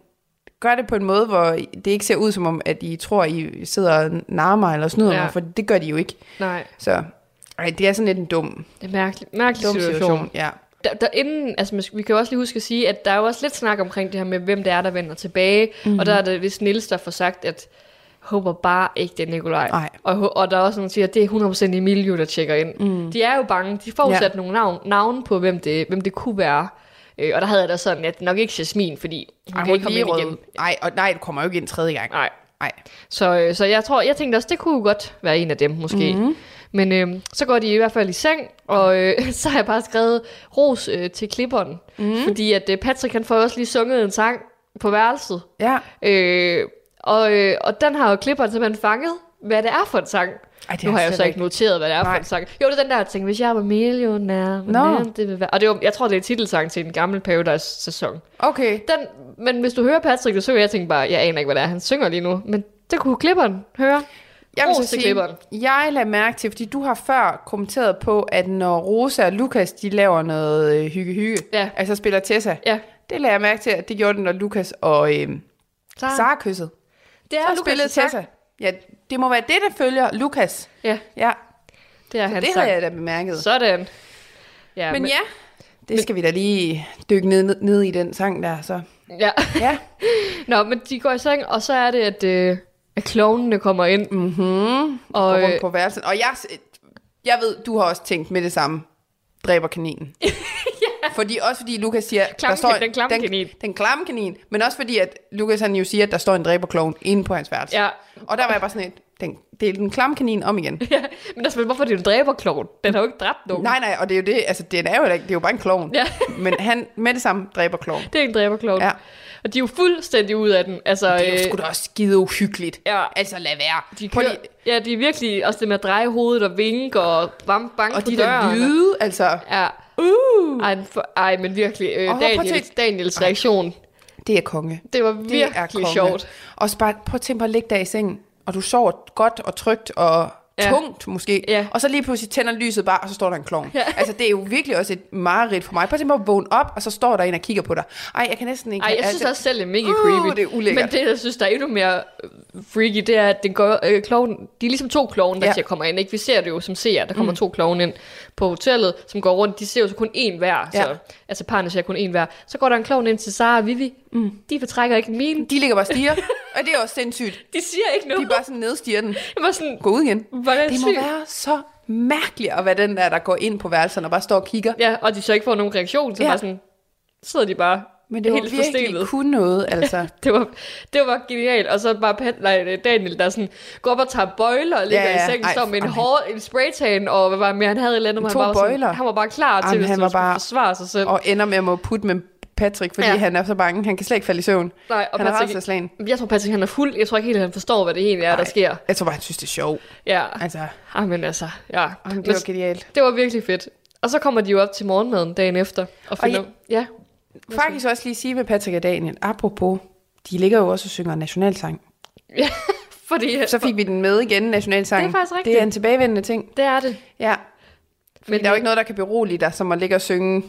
[SPEAKER 4] gør det på en måde, hvor det ikke ser ud som om, at I tror, I sidder og narmer eller snyder
[SPEAKER 3] ja.
[SPEAKER 4] mig, for det gør de jo ikke.
[SPEAKER 3] Nej,
[SPEAKER 4] Så ej, det er sådan lidt en dum,
[SPEAKER 3] det er mærkelig, mærkelig
[SPEAKER 4] dum
[SPEAKER 3] situation.
[SPEAKER 4] situation. Ja.
[SPEAKER 3] Der, der inden, altså vi kan jo også lige huske at sige, at der er jo også lidt snak omkring det her med, hvem det er, der vender tilbage.
[SPEAKER 4] Mhm.
[SPEAKER 3] Mm-hmm. Og der er det vist Niels, der får sagt, at håber bare ikke, det er Nikolaj. Og, og der er også nogen, der siger, at det er 100% Emilio, der tjekker ind. Mm. De er jo bange. De får
[SPEAKER 4] Ja.
[SPEAKER 3] sat nogle navn, navn på, hvem det, hvem det kunne være. Øh, og der havde jeg da sådan, at nok ikke Jasmin, fordi hun
[SPEAKER 4] Ej,
[SPEAKER 3] kan
[SPEAKER 4] hun
[SPEAKER 3] ikke komme ind igen.
[SPEAKER 4] Nej, og nej, du kommer jo ikke ind tredje gang.
[SPEAKER 3] Nej.
[SPEAKER 4] Nej.
[SPEAKER 3] Så, øh, så jeg tror, jeg tænkte også, det kunne jo godt være en af dem måske.
[SPEAKER 4] Mhm.
[SPEAKER 3] Mm-hmm. Men øh, så går de i hvert fald i seng, og øh, [LAUGHS] så har jeg bare skrevet ros øh, til klipperen. Mm-hmm. Fordi at øh, Patrick han får også lige sunget en sang på værelset.
[SPEAKER 4] Ja.
[SPEAKER 3] Øh, og, øh, og den har jo klipperen simpelthen fanget, hvad det er for en sang.
[SPEAKER 4] Ej,
[SPEAKER 3] nu
[SPEAKER 4] har jeg
[SPEAKER 3] jeg så ikke noteret, hvad det er for
[SPEAKER 4] Nej.
[SPEAKER 3] en sang. Jo, det er den der, tænkte, hvis jeg var millionær, no. det vil være. Og det var, jeg tror, det er titelsang til en gammel Paradise-sæson.
[SPEAKER 4] Okay.
[SPEAKER 3] Den, men hvis du hører Patrick, synger, jeg tænker bare, jeg aner ikke, hvad det er, han synger lige nu. Men det kunne klipperen høre.
[SPEAKER 4] Jeg vil så sige, jeg lader mærke til, fordi du har før kommenteret på, at når Rosa og Lukas, de laver noget øh, hygge-hygge,
[SPEAKER 3] Ja.
[SPEAKER 4] altså spiller Tessa,
[SPEAKER 3] Ja.
[SPEAKER 4] det lader jeg mærke til, at det gjorde det, når Lukas og øh,
[SPEAKER 3] Sara.
[SPEAKER 4] Sara kyssede.
[SPEAKER 3] Det er
[SPEAKER 4] Så
[SPEAKER 3] Lukas'
[SPEAKER 4] spillede. Tessa. Ja, det må være det, der følger Lukas.
[SPEAKER 3] Ja,
[SPEAKER 4] Ja,
[SPEAKER 3] det er hans
[SPEAKER 4] det
[SPEAKER 3] sang.
[SPEAKER 4] havde jeg da bemærket.
[SPEAKER 3] Sådan. Ja,
[SPEAKER 4] Men ja, det skal vi da lige dykke ned, ned, ned i den sang der, så.
[SPEAKER 3] ja.
[SPEAKER 4] Ja. [LAUGHS]
[SPEAKER 3] Nå, men de går i seng, og så er det, at, øh, at klovnene kommer ind.
[SPEAKER 4] Mm-hmm.
[SPEAKER 3] Og,
[SPEAKER 4] Og,
[SPEAKER 3] øh,
[SPEAKER 4] rundt på værelsen. Og jeg, jeg ved, du har også tænkt med det samme. Dræber kaninen. [LAUGHS] ja. Fordi, også fordi Lukas siger,
[SPEAKER 3] Klam-
[SPEAKER 4] der står,
[SPEAKER 3] den klamme kanin.
[SPEAKER 4] Den, den klamme kanin. Men også fordi, at Lukas han jo siger, at der står en dræberklovn inde på hans værelse.
[SPEAKER 3] Ja.
[SPEAKER 4] Og der var jeg bare sådan et, den, det er den klamme kanin om igen. [LAUGHS]
[SPEAKER 3] ja. Men altså, hvorfor er det en dræberklovn? Den har jo ikke dræbt nogen.
[SPEAKER 4] Nej, nej, og det er jo det, altså det er jo, ikke- det er jo bare en klovn.
[SPEAKER 3] Ja.
[SPEAKER 4] Men han med det samme dræber klovn.
[SPEAKER 3] Det er en dræberklovn.
[SPEAKER 4] Ja.
[SPEAKER 3] Og de er jo fuldstændig ud af den. Altså,
[SPEAKER 4] Det er jo
[SPEAKER 3] øh,
[SPEAKER 4] sgu da også skide uhyggeligt.
[SPEAKER 3] Ja.
[SPEAKER 4] Altså lad være.
[SPEAKER 3] de kører,
[SPEAKER 4] lige-
[SPEAKER 3] ja, de er virkelig også det med at dreje hovedet og vinke og bam, banke
[SPEAKER 4] og
[SPEAKER 3] på
[SPEAKER 4] de der
[SPEAKER 3] døren.
[SPEAKER 4] lyde, altså.
[SPEAKER 3] Ja.
[SPEAKER 4] Uh,
[SPEAKER 3] Ej, for, ej, men virkelig, øh,
[SPEAKER 4] at
[SPEAKER 3] Daniels, Daniels reaktion,
[SPEAKER 4] det er konge.
[SPEAKER 3] det var
[SPEAKER 4] Det er
[SPEAKER 3] virkelig
[SPEAKER 4] konge.
[SPEAKER 3] sjovt.
[SPEAKER 4] Og bare, prøv at tænke på at ligge der i sengen, og du sover godt og trygt og
[SPEAKER 3] Ja.
[SPEAKER 4] tungt måske.
[SPEAKER 3] Ja.
[SPEAKER 4] Og så lige pludselig tænder lyset bare, og så står der en klovn.
[SPEAKER 3] Ja. [LAUGHS]
[SPEAKER 4] Altså det er jo virkelig også et mareridt for mig. Prøv at tænke på at vågne op, og så står der en og kigger på dig. Ej, jeg kan næsten ikke...
[SPEAKER 3] Ej, jeg synes
[SPEAKER 4] altså,
[SPEAKER 3] også selv, det er mega
[SPEAKER 4] Uh,
[SPEAKER 3] creepy.
[SPEAKER 4] det er ulækkert.
[SPEAKER 3] Men det, jeg synes, der er endnu mere øh, freaky, det er, at den går, øh, kloven, de er ligesom to klovne, der
[SPEAKER 4] Ja.
[SPEAKER 3] ja. kommer ind. Ikke? Vi ser det jo som seer, der kommer mm. to klovne ind på hotellet, som går rundt. De ser jo så kun én hver.
[SPEAKER 4] Ja.
[SPEAKER 3] Så, altså parerne ser kun én hver. Så går der en klovn ind til Sara og Vivi. Mm. De fortrækker ikke min.
[SPEAKER 4] De ligger bare og stiger, [LAUGHS] og det er også sindssygt.
[SPEAKER 3] De siger ikke
[SPEAKER 4] De
[SPEAKER 3] noget.
[SPEAKER 4] er bare sådan nedstiger den.
[SPEAKER 3] Jeg var sådan,
[SPEAKER 4] Gå ud igen.
[SPEAKER 3] hvordan
[SPEAKER 4] Det må være så mærkeligt at være den der, der går ind på værelserne og bare står og kigger.
[SPEAKER 3] Ja, og de så ikke får nogen reaktion, så
[SPEAKER 4] Ja.
[SPEAKER 3] bare sådan, sidder de bare
[SPEAKER 4] Men det var
[SPEAKER 3] helt
[SPEAKER 4] virkelig
[SPEAKER 3] forstenet.
[SPEAKER 4] kun noget, [LAUGHS] altså.
[SPEAKER 3] Det var, det var genialt. Og så bare nej, Daniel, der sådan går op og tager bøjler og ligger
[SPEAKER 4] Ja,
[SPEAKER 3] ja, i sengen, står med en, hår, en spraytan, og hvad var mere, han havde et eller andet,
[SPEAKER 4] To
[SPEAKER 3] han, var
[SPEAKER 4] bøjler.
[SPEAKER 3] sådan, han var bare klar til,
[SPEAKER 4] Jamen,
[SPEAKER 3] hvis
[SPEAKER 4] han var bare-
[SPEAKER 3] forsvare sig selv.
[SPEAKER 4] Og ender med at må putte med Patrick, fordi
[SPEAKER 3] Ja.
[SPEAKER 4] han er så bange. Han kan slet ikke falde i søvn.
[SPEAKER 3] nej, og
[SPEAKER 4] han er
[SPEAKER 3] Patrick,
[SPEAKER 4] rædselsslagen.
[SPEAKER 3] jeg tror Patrick, han er fuld. Jeg tror ikke helt, at han forstår, hvad det egentlig er, der
[SPEAKER 4] Nej.
[SPEAKER 3] sker.
[SPEAKER 4] Jeg tror bare, han synes, det er sjovt.
[SPEAKER 3] Ja,
[SPEAKER 4] Altså,
[SPEAKER 3] Ej, men altså, ja.
[SPEAKER 4] Jamen,
[SPEAKER 3] Men
[SPEAKER 4] det var genialt.
[SPEAKER 3] det var virkelig fedt. Og så kommer de jo op til morgenmaden dagen efter. Og finder, ja.
[SPEAKER 4] Faktisk også lige sige med Patrick og Daniel, apropos, de ligger jo også og synger nationalsang.
[SPEAKER 3] ja. [LAUGHS] Fordi,
[SPEAKER 4] Så fik vi den med igen, nationalsang.
[SPEAKER 3] Det er faktisk rigtigt.
[SPEAKER 4] Det er en tilbagevendende ting.
[SPEAKER 3] det er det.
[SPEAKER 4] Ja.
[SPEAKER 3] Men
[SPEAKER 4] Men der er jo ikke noget, der kan berolige dig, som at ligge og synge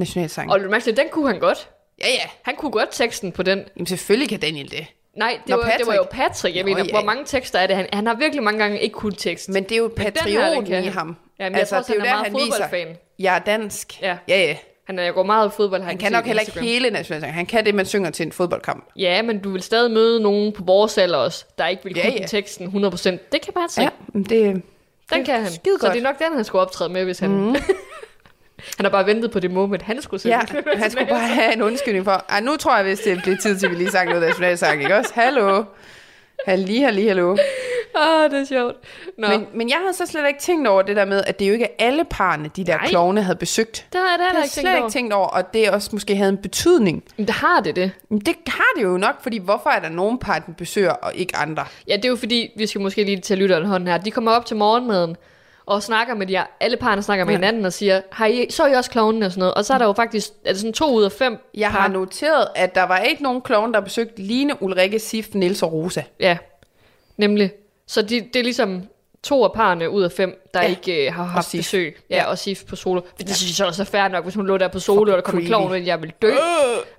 [SPEAKER 4] nationalsang.
[SPEAKER 3] Og mærke, den kunne han godt.
[SPEAKER 4] Ja, ja.
[SPEAKER 3] Han kunne godt teksten på den.
[SPEAKER 4] Jamen selvfølgelig kan Daniel det.
[SPEAKER 3] Nej, det,
[SPEAKER 4] Nå,
[SPEAKER 3] var, det var jo Patrick. Jeg
[SPEAKER 4] Nå,
[SPEAKER 3] mener,
[SPEAKER 4] ja.
[SPEAKER 3] hvor mange tekster er det? Han, han har virkelig mange gange ikke kun tekst.
[SPEAKER 4] Men det er jo
[SPEAKER 3] her,
[SPEAKER 4] patrioten
[SPEAKER 3] kan
[SPEAKER 4] i
[SPEAKER 3] han.
[SPEAKER 4] ham.
[SPEAKER 3] Ja, men jeg tror han er meget fodboldfan.
[SPEAKER 4] jeg er dansk.
[SPEAKER 3] Ja.
[SPEAKER 4] ja, ja.
[SPEAKER 3] Han er, jeg går meget i fodbold.
[SPEAKER 4] Han kan nok heller ikke hele nationalsangen. Han kan det, man synger til en fodboldkamp.
[SPEAKER 3] Ja, men du vil stadig møde nogen på vores alder også, der ikke vil
[SPEAKER 4] Ja,
[SPEAKER 3] kunne
[SPEAKER 4] ja.
[SPEAKER 3] ja, teksten 100%. Det kan Patrick.
[SPEAKER 4] Ja, men det,
[SPEAKER 3] Den
[SPEAKER 4] det
[SPEAKER 3] kan han. Så
[SPEAKER 4] godt.
[SPEAKER 3] det er nok den, han skulle optræde med, hvis han... Mm. [LAUGHS] han har bare ventet på det moment, han skulle synge.
[SPEAKER 4] Ja, han skulle bare have en undskyldning for, ej, nu tror jeg, hvis det bliver tid til, at vi lige sang noget nationalsang, ikke også? Hallo? Halli, halli, hallo.
[SPEAKER 3] Åh, det er sjovt. Nå, men,
[SPEAKER 4] Men, jeg havde så slet ikke tænkt over det der med, at det jo ikke er alle parne, de der
[SPEAKER 3] Nej.
[SPEAKER 4] klovne havde besøgt.
[SPEAKER 3] det har jeg
[SPEAKER 4] Det har jeg slet
[SPEAKER 3] tænkt
[SPEAKER 4] ikke tænkt over, og det også måske havde en betydning.
[SPEAKER 3] Men det har det det.
[SPEAKER 4] Men det har det jo nok, fordi hvorfor er der nogen par, den besøger, og ikke andre?
[SPEAKER 3] Ja, det er jo fordi, vi skal måske lige til lytteren hånden her. De kommer op til morgenmaden og snakker med de alle parerne snakker med
[SPEAKER 4] Ja.
[SPEAKER 3] hinanden og siger, har I, så er I også klovnene og sådan noget. Og så er der jo faktisk, er det sådan to ud af fem
[SPEAKER 4] Jeg har noteret, at der var ikke nogen klovne, der besøgte Line, Ulrikke, Sif, Niels og Rosa.
[SPEAKER 3] Ja, nemlig. Så de, det er ligesom to af parerne ud af fem, der
[SPEAKER 4] Ja.
[SPEAKER 3] ja. ikke øh, har haft
[SPEAKER 4] Sif.
[SPEAKER 3] besøg. Ja,
[SPEAKER 4] Ja.
[SPEAKER 3] og Sif på solo. For det synes jeg også er fair nok, hvis hun lå der på solo, og der kommer klovn, og jeg vil dø. Øh,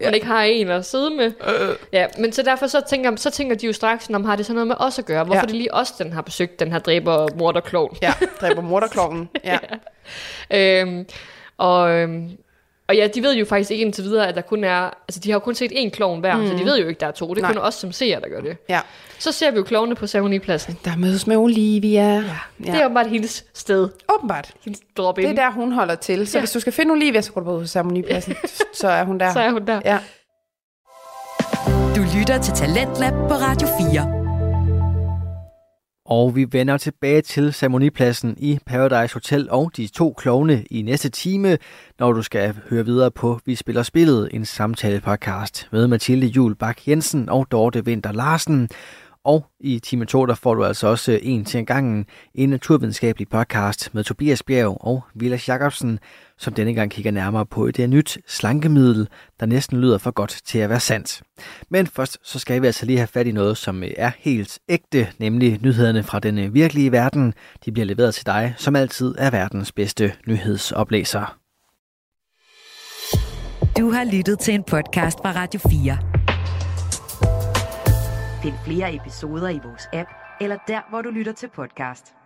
[SPEAKER 4] ja.
[SPEAKER 3] Hun ikke har en at sidde med. Øh. Ja, men så derfor så tænker, så tænker de jo straks, om har det så noget med os at gøre? Hvorfor
[SPEAKER 4] Ja.
[SPEAKER 3] ja. det lige os, den har besøgt den her dræber morderklovn?
[SPEAKER 4] Ja, dræber morderklovnen. [LAUGHS] Ja.
[SPEAKER 3] Øhm, og, øhm, og ja, de ved jo faktisk ikke indtil videre, at der kun er... Altså, de har jo kun set én klovn hver, mm. så de ved jo ikke, der er to. Det er
[SPEAKER 4] Nej.
[SPEAKER 3] kun os som ser, der gør det.
[SPEAKER 4] ja.
[SPEAKER 3] Så ser vi jo klovnene på ceremonipladsen.
[SPEAKER 4] Der mødes med Olivia. Ja.
[SPEAKER 3] Det er jo bare hendes sted.
[SPEAKER 4] Åbenbart.
[SPEAKER 3] Hendes drop
[SPEAKER 4] Det er der, hun holder til. Så
[SPEAKER 3] Ja.
[SPEAKER 4] hvis du skal finde Olivia, så går du bare ud på ceremonipladsen. [LAUGHS] så er hun der.
[SPEAKER 3] Så er hun der.
[SPEAKER 4] Ja.
[SPEAKER 2] Du lytter til Talentlab på Radio 4.
[SPEAKER 1] Og vi vender tilbage til ceremonipladsen i Paradise Hotel og de to klovne i næste time, når du skal høre videre på Vi Spiller Spillet, en samtale-podcast med Mathilde Jul Bak Jensen og Dorte Vinter Larsen. Og i time 2, der får du altså også en til en gangen en naturvidenskabelig podcast med Tobias Bjerg og Vilas Jacobsen, som denne gang kigger nærmere på et nyt slankemiddel, der næsten lyder for godt til at være sandt. Men først så skal vi altså lige have fat i noget, som er helt ægte, nemlig nyhederne fra den virkelige verden. De bliver leveret til dig, som altid er verdens bedste nyhedsoplæser.
[SPEAKER 2] Du har lyttet til en podcast fra Radio 4.
[SPEAKER 7] Find flere episoder i vores app, eller der, hvor du lytter til podcast.